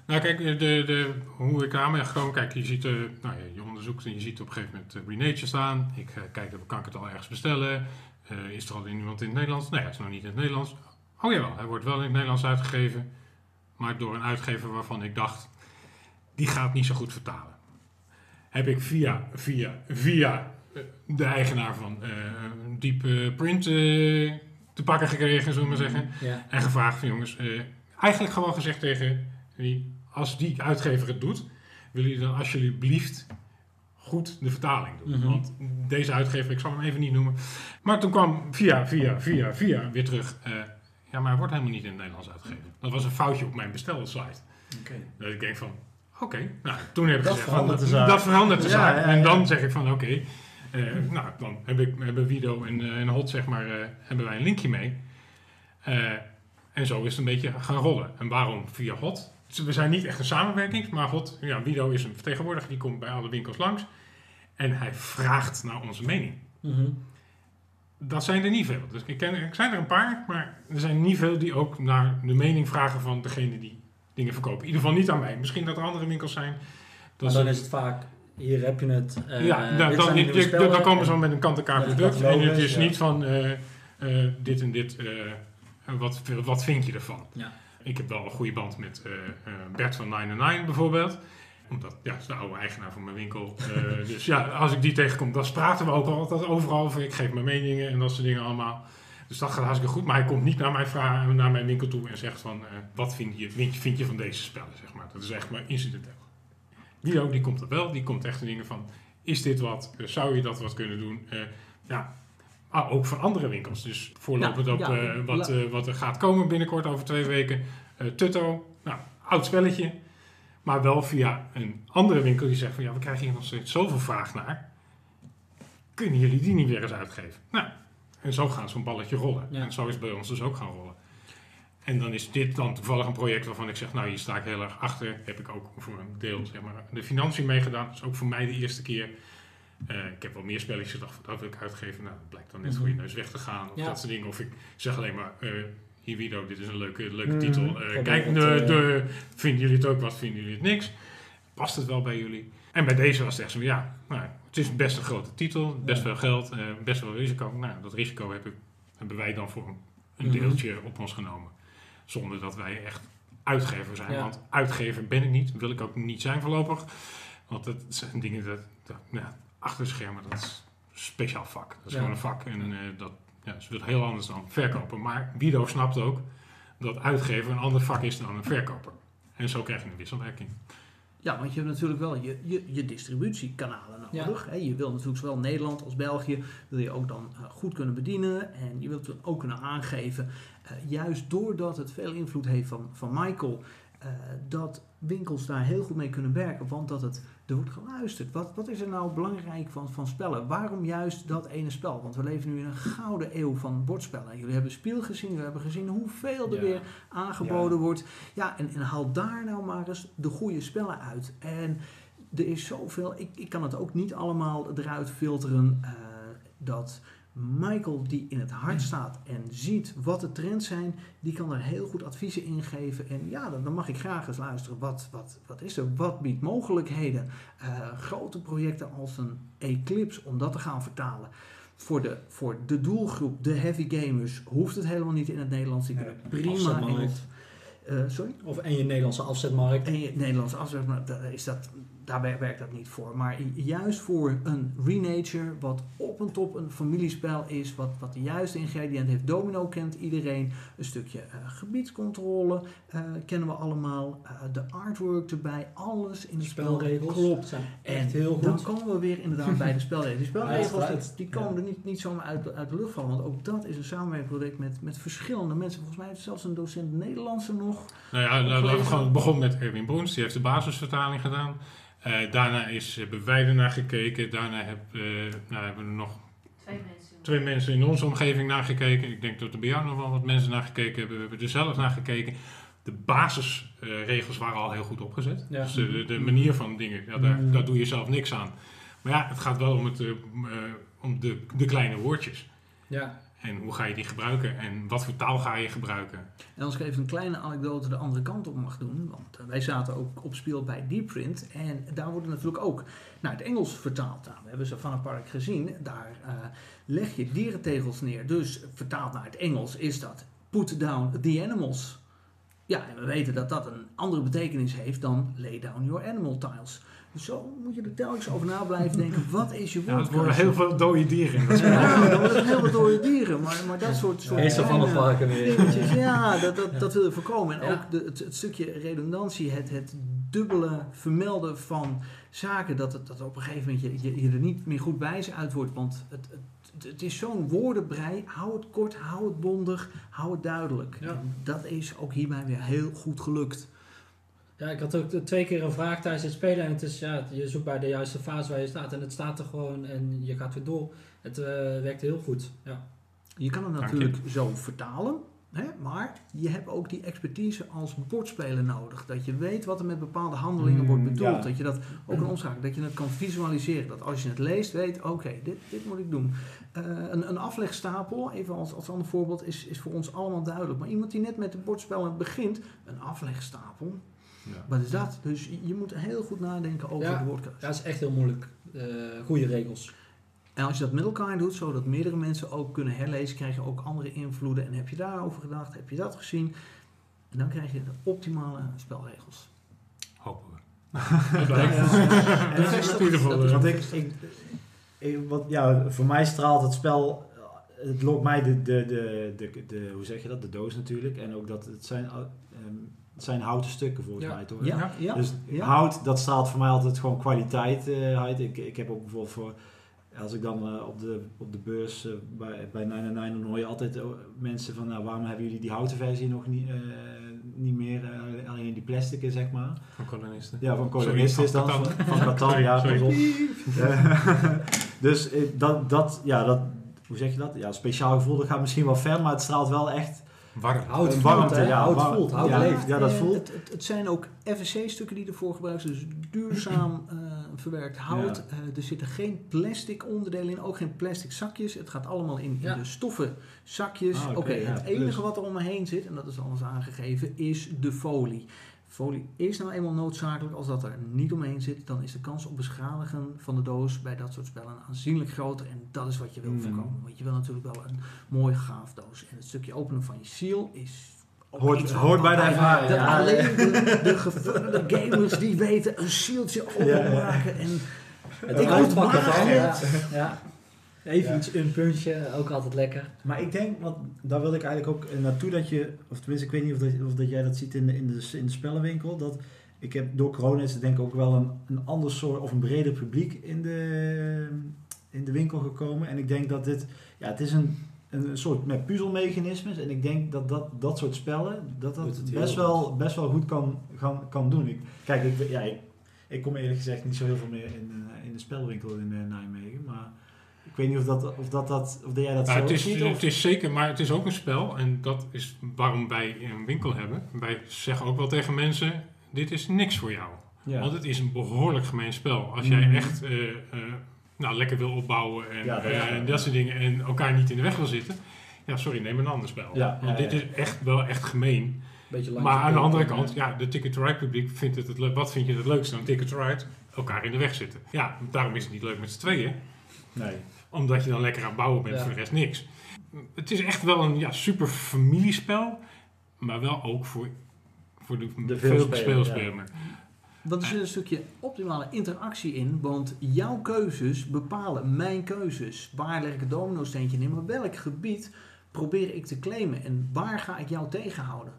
Nou kijk, de, de, hoe ik aan ben gekomen, kijk, je ziet, eh, nou ja, je onderzoekt en je ziet op een gegeven moment uh, Renature staan. Ik eh, kijk, kan ik het al ergens bestellen? Eh, is er al iemand in het Nederlands? Nee, hij is nog niet in het Nederlands. Oh jawel, hij wordt wel in het Nederlands uitgegeven, maar door een uitgever waarvan ik dacht, die gaat niet zo goed vertalen. Heb ik via, via, via eh, de eigenaar van eh, Deep eh, Print eh, te pakken gekregen, zullen we maar zeggen. Ja. En gevraagd van jongens, eh, eigenlijk gewoon gezegd tegen die, als die uitgever het doet, wil je dan alsjeblieft goed de vertaling doen. Mhm. Want deze uitgever, ik zal hem even niet noemen. Maar toen kwam via, via, via, via weer terug. eh, ja, maar hij wordt helemaal niet in het Nederlands uitgegeven. Dat was een foutje op mijn bestelsite. Oké. Dat ik denk van, oké. Nou, toen heb ik Dat gezegd, verandert van, de zaak. Dat verandert de Ja, zaak. ja, En dan zeg ik van, oké. eh, nou, dan heb ik, hebben Wido en, eh, en Hot, zeg maar, hebben wij een linkje mee. En zo is het een beetje gaan rollen. En waarom via Hot? We zijn niet echt een samenwerking, maar god, ja, Wido is een vertegenwoordiger, die komt bij alle winkels langs. En hij vraagt naar onze mening. Mhm. Dat zijn er niet veel. Dus ik, ken, ik zijn er een paar, maar er zijn niet veel die ook naar de mening vragen van degene die dingen verkopen. In ieder geval niet aan mij. Misschien dat er andere winkels zijn. Maar dan is het vaak, hier heb je het. eh, ja, dit dan, dan, spellen. komen ze met een kant-en-klaar Ja, product. En het is ja. niet van eh, eh, dit en dit, wat, wat vind je ervan? Ja. Ik heb wel een goede band met eh, eh, Bert van 99 bijvoorbeeld. Omdat, ja, dat is de oude eigenaar van mijn winkel. Eh, dus ja, als ik die tegenkom, dan praten we ook altijd overal over. Ik geef mijn meningen en dat soort dingen allemaal. Dus dat gaat hartstikke goed. Maar hij komt niet naar mijn, vraag, naar mijn winkel toe en zegt van... wat vind je, vind, je, vind je van deze spellen, zeg maar. Dat is echt maar incidenteel. Wie ook, die komt er wel. Die komt echt de dingen van... Is dit wat? Zou je dat wat kunnen doen? Ja, ah, ook van andere winkels. Dus voorlopend Ja, op ja, eh, wat, eh, wat er gaat komen binnenkort over twee weken. Eh, Tutto, nou, oud spelletje. Maar wel via een andere winkel die zegt van... Ja, we krijgen hier nog steeds zoveel vraag naar. Kunnen jullie die niet weer eens uitgeven? Nou, en zo gaat zo'n balletje rollen. Ja. En zo is het bij ons dus ook gaan rollen. En dan is dit dan toevallig een project waarvan ik zeg, nou hier sta ik heel erg achter. Heb ik ook voor een deel zeg maar, de financiën meegedaan. Dat is ook voor mij de eerste keer. Eh, ik heb wel meer spelletjes gedacht, van, dat wil ik uitgeven. Nou, dat blijkt dan net Mhm. voor je neus weg te gaan. Of Ja. dat soort dingen. Of ik zeg alleen maar, hier Wido, dit is een leuke, leuke Mhm. titel. Eh, kijk, het, de, de, vinden jullie het ook wat, vinden jullie het niks? Past het wel bij jullie? En bij deze was het echt zo, ja, nou, het is best een grote titel. Best Ja. veel geld, best veel risico. Nou, dat risico heb ik, hebben wij dan voor een Mhm. deeltje op ons genomen. Zonder dat wij echt uitgever zijn. Ja. Want uitgever ben ik niet. Wil ik ook niet zijn voorlopig. Want dat zijn dingen dat, dat ja, achter de schermen, dat is een speciaal vak. Dat is Ja. gewoon een vak. En eh, dat ja, is heel anders dan verkopen. Maar Wido snapt ook dat uitgever een ander vak is dan een verkoper. En zo krijg je een wisselwerking. Ja, want je hebt natuurlijk wel je, je, je distributiekanalen nodig. Hè. Je wil natuurlijk zowel Nederland als België wil je ook dan eh, goed kunnen bedienen. En je wilt het ook kunnen aangeven, eh, juist doordat het veel invloed heeft van, van Michael, eh, dat winkels daar heel goed mee kunnen werken. Want dat het, er wordt geluisterd. Wat, wat is er nou belangrijk van, van spellen? Waarom juist dat ene spel? Want we leven nu in een gouden eeuw van bordspellen. Jullie hebben Spiel gezien, we hebben gezien hoeveel er Ja. weer aangeboden wordt. Ja, en, en haal daar nou maar eens de goede spellen uit. En er is zoveel, ik, ik kan het ook niet allemaal eruit filteren, eh, dat Michael die in het hart staat en ziet wat de trends zijn, die kan er heel goed adviezen in geven. En ja, dan, dan mag ik graag eens luisteren. Wat, wat, wat is er? Wat biedt mogelijkheden? Eh, grote projecten als een Eclipse, om dat te gaan vertalen. Voor de, voor de doelgroep, de heavy gamers, hoeft het helemaal niet in het Nederlands. Die kunnen prima Afzetmarkt. Engels. Eh, sorry? Of en je Nederlandse afzetmarkt. En je Nederlandse afzet, maar daar, is dat, daar wer- werkt dat niet voor. Maar juist voor een Renature, wat op en top een familiespel is, wat, wat de juiste ingrediënten heeft. Domino kent iedereen. Een stukje eh, gebiedscontrole eh, kennen we allemaal. Eh, de artwork erbij, alles in spel. Spelregels Klopt. zijn En echt heel dan goed. komen we weer inderdaad bij de spelregels. Die spelregels, die komen er niet, niet zomaar uit, uit de lucht vallen. Want ook dat is een samenwerkingsproject met, met verschillende mensen. Volgens mij heeft zelfs een docent Nederlandse nog. Nou ja, nou, Opgelezen. we gewoon, het begon met Erwin Broens, die heeft de basisvertaling gedaan. Eh, daarna is, hebben wij ernaar gekeken. Daarna heb, eh, nou, hebben er nog Twee mensen. twee mensen in onze omgeving naar gekeken. Ik denk dat er bij jou nog wel wat mensen naar gekeken hebben. We hebben er zelf naar gekeken. De basisregels waren al heel goed opgezet. Ja. Dus de, de, manier van dingen, ja, daar, Mm. daar doe je zelf niks aan. Maar ja, het gaat wel om, het, eh, eh, om de, de kleine woordjes. Ja, En hoe ga je die gebruiken? En wat voor taal ga je gebruiken? En als ik even een kleine anekdote de andere kant op mag doen. Want eh, wij zaten ook op speel bij Deepprint. En daar wordt natuurlijk ook naar het Engels vertaald. Nou, we hebben ze van een park gezien. Daar eh, leg je dierentegels neer. Dus vertaald naar het Engels is dat put down the animals. Ja, en we weten dat dat een andere betekenis heeft dan lay down your animal tiles. Dus zo moet je er telkens over na blijven denken. Wat is je Ja, het worden heel veel dode dieren. Ja, dan wordt het heel wat dode dieren. Maar, maar dat soort... soort Eerste van weer. dingetjes, ja, dat, dat, dat wil je voorkomen. En Ja. ook de, het, het stukje redundantie, het, het dubbele vermelden van zaken, dat, het, dat op een gegeven moment je, je, je er niet meer goed wijs uit wordt. Want het, het, het is zo'n woordenbrei. Hou het kort, hou het bondig, hou het duidelijk. Ja. En dat is ook hierbij weer heel goed gelukt. Ja, ik had ook twee keer een vraag tijdens het spelen. En het is, ja, je zoekt bij de juiste fase waar je staat. En het staat er gewoon en je gaat weer door. Het eh, werkt heel goed. Ja. Je kan het natuurlijk zo vertalen. Hè? Maar je hebt ook die expertise als bordspeler nodig. Dat je weet wat er met bepaalde handelingen Mm, wordt bedoeld. ja. Dat je dat ook kan omschakelen. Dat je het kan visualiseren. Dat als je het leest, weet, oké, dit, dit moet ik doen. Eh, een, een aflegstapel, even als, als ander voorbeeld, is, is voor ons allemaal duidelijk. Maar iemand die net met de bordspellen begint, een aflegstapel, Ja. wat is dat? Dus je- moet heel goed nadenken over Ja. de woordkeuze. Ja, dat is echt heel moeilijk. Eh goede regels. En als je dat met elkaar doet, zodat meerdere mensen ook kunnen herlezen, krijg je ook andere invloeden. En heb je daarover gedacht, heb je dat gezien? En dan krijg je de optimale spelregels. Hopen we. Dat blijkt. En Dat is in ieder geval, dat is- Want ik, ik, ik- wat, ja, voor mij straalt het spel, het lokt mij de, de, de, de, de- hoe zeg je dat, de doos natuurlijk. En ook dat het zijn, ehm, het zijn houten stukken volgens Ja. mij toch? Ja, ja. Dus ja. hout, dat straalt voor mij altijd gewoon kwaliteit eh, uit. Ik, ik heb ook bijvoorbeeld voor, als ik dan eh, op, de, op de beurs eh, bij, bij 999, dan hoor je altijd eh, mensen van, nou, waarom hebben jullie die houten versie nog niet, eh, niet meer, eh, alleen die plastic zeg maar. Van kolonisten. Ja, van kolonisten is dan, van, ja, op. Eh, dus eh, dat, dat, ja, dat, hoe zeg je dat? Ja, speciaal gevoel, dat gaat misschien wel ver, maar het straalt wel echt Warm. Hout voelt, warmte. hè? ja, Hout warm- voelt, hout ja, leeft. Ja, dat voelt. Het, het, het zijn ook FSC-stukken die ervoor gebruikt zijn, dus duurzaam eh, verwerkt hout. Ja. Eh, er zitten geen plastic onderdelen in, ook geen plastic zakjes. Het gaat allemaal in, in de stoffen zakjes. Ah, Oké, het enige plus. wat er om me heen zit, en dat is alles aangegeven, is de folie. Folie is nou eenmaal noodzakelijk. Als dat er niet omheen zit, dan is de kans op beschadigen van de doos bij dat soort spellen aanzienlijk groter. En dat is wat je wil Mm. voorkomen. Want je wil natuurlijk wel een mooi gaaf doos. En het stukje openen van je seal is... Hoort- hoort bij de ervaring, dat ja. Alleen de, de gevorderde gamers die weten een sealtje openmaken. En Het Ik moet Ja, ja. Even Ja. iets, een puntje, ook altijd lekker. Maar ik denk, want daar wil ik eigenlijk ook eh, naartoe dat je, of tenminste, ik weet niet of, dat, of dat jij dat ziet in de, in de, in de spellenwinkel, dat ik heb door corona is er denk ik ook wel een, een ander soort of een breder publiek in de, in de winkel gekomen. En ik denk dat dit, ja, het is een, een soort met puzzelmechanismes. En ik denk dat dat, dat soort spellen, dat dat best wel, best wel goed kan, kan, kan doen. Ik, kijk, ik, ja, ik, ik kom eerlijk gezegd niet zo heel veel meer in, eh, in de spellenwinkel in eh, Nijmegen, maar... Ik weet niet of, dat, of, dat, dat, of dat jij dat Ja, zo het, is. Of... het is zeker, maar het is ook een spel. En dat is waarom wij een winkel hebben. Wij zeggen ook wel tegen mensen, dit is niks voor jou. Ja. Want het is een behoorlijk gemeen spel. Als jij Mhm. echt eh, eh, nou, lekker wil opbouwen en Ja, dat is eh, en dat soort dingen. En elkaar niet in de weg wil zitten. Ja, sorry, neem een ander spel. Want dit is echt wel echt gemeen. Maar aan de andere kant, ja, de Ticket to Ride publiek vindt het het leuk. Wat vind je het leukste aan Ticket to Ride? Elkaar in de weg zitten. Ja, daarom is het niet leuk met z'n tweeën. Nee. Omdat je dan lekker aan het bouwen bent, Ja. voor de rest niks. Het is echt wel een ja, super familiespel. Maar wel ook voor, voor de, De veel speelspeler. Want er zit een stukje optimale interactie in, want jouw keuzes bepalen mijn keuzes. Waar leg ik het domino-steentje in, maar welk gebied probeer ik te claimen en waar ga ik jou tegenhouden?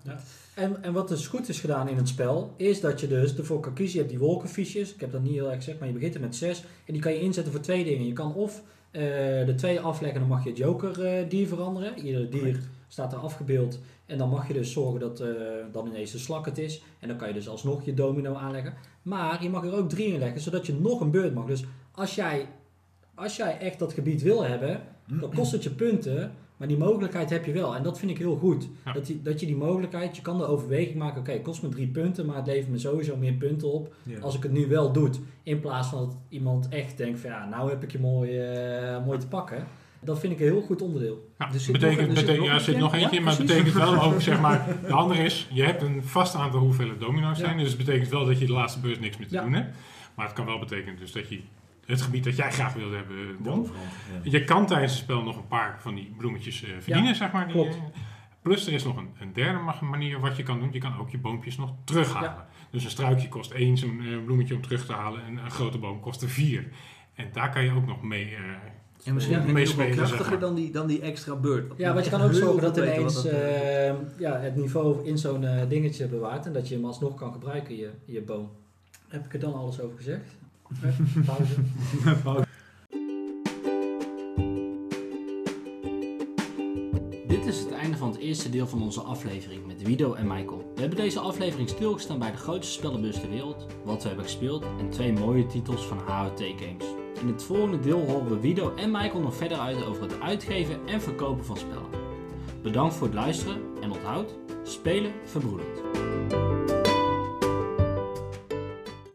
En, en wat dus goed is gedaan in het spel, is dat je dus ervoor kan kiezen. Je hebt die wolkenfiches, ik heb dat niet heel erg gezegd, maar je begint er met zes. En die kan je inzetten voor twee dingen. Je kan of de twee afleggen, dan mag je het joker eh, dier veranderen. Ieder dier staat er afgebeeld. En dan mag je dus zorgen dat eh, dan ineens de slak het is. En dan kan je dus alsnog je domino aanleggen. Maar je mag er ook drie in leggen, zodat je nog een beurt mag. Dus als jij, als jij echt dat gebied wil hebben, dan kost het je punten. Maar die mogelijkheid heb je wel. En dat vind ik heel goed. Ja. Dat, die, dat je die mogelijkheid, je kan de overweging maken. Oké, het kost me drie punten, maar het levert me sowieso meer punten op. Ja. Als ik het nu wel doe. In plaats van dat iemand echt denkt van ja, nou heb ik je mooi, eh, mooi te pakken. Dat vind ik een heel goed onderdeel. Ja, Er zit betekent, nog- er zit betekent, nog ja, er zit nog eentje, Ja, maar het betekent wel ook, zeg maar, de andere is, je hebt een vast aantal hoeveelheid domino's Ja. zijn. Dus het betekent wel dat je de laatste beurs niks meer te Ja. doen hebt. Maar het kan wel betekenen dus dat je het gebied dat jij graag wilde hebben, won. Ja. Je kan tijdens het spel nog een paar van die bloemetjes eh, verdienen, zeg maar. Die, klopt. eh, plus er is nog een, een derde manier wat je kan doen. Je kan ook je boompjes nog terughalen. Dus een struikje kost één zo'n eh, bloemetje om terug te halen. En een grote boom kost er vier. En daar kan je ook nog mee... eh, En misschien Ja. zeg krachtiger maar. dan die, dan die extra beurt. Ja, want je kan ook zorgen dat ineens dat, eh, eh, ja, het niveau in zo'n eh, dingetje bewaart. En dat je hem alsnog kan gebruiken, je, je boom. Heb ik er dan alles over gezegd? Dit is het einde van het eerste deel van onze aflevering met Wido en Michael. We hebben deze aflevering stilgestaan bij de grootste spellenbus ter wereld, wat we hebben gespeeld en twee mooie titels van HOT Games. In het volgende deel horen we Wido en Michael nog verder uit over het uitgeven en verkopen van spellen. Bedankt voor het luisteren en onthoud, spelen verbroedert.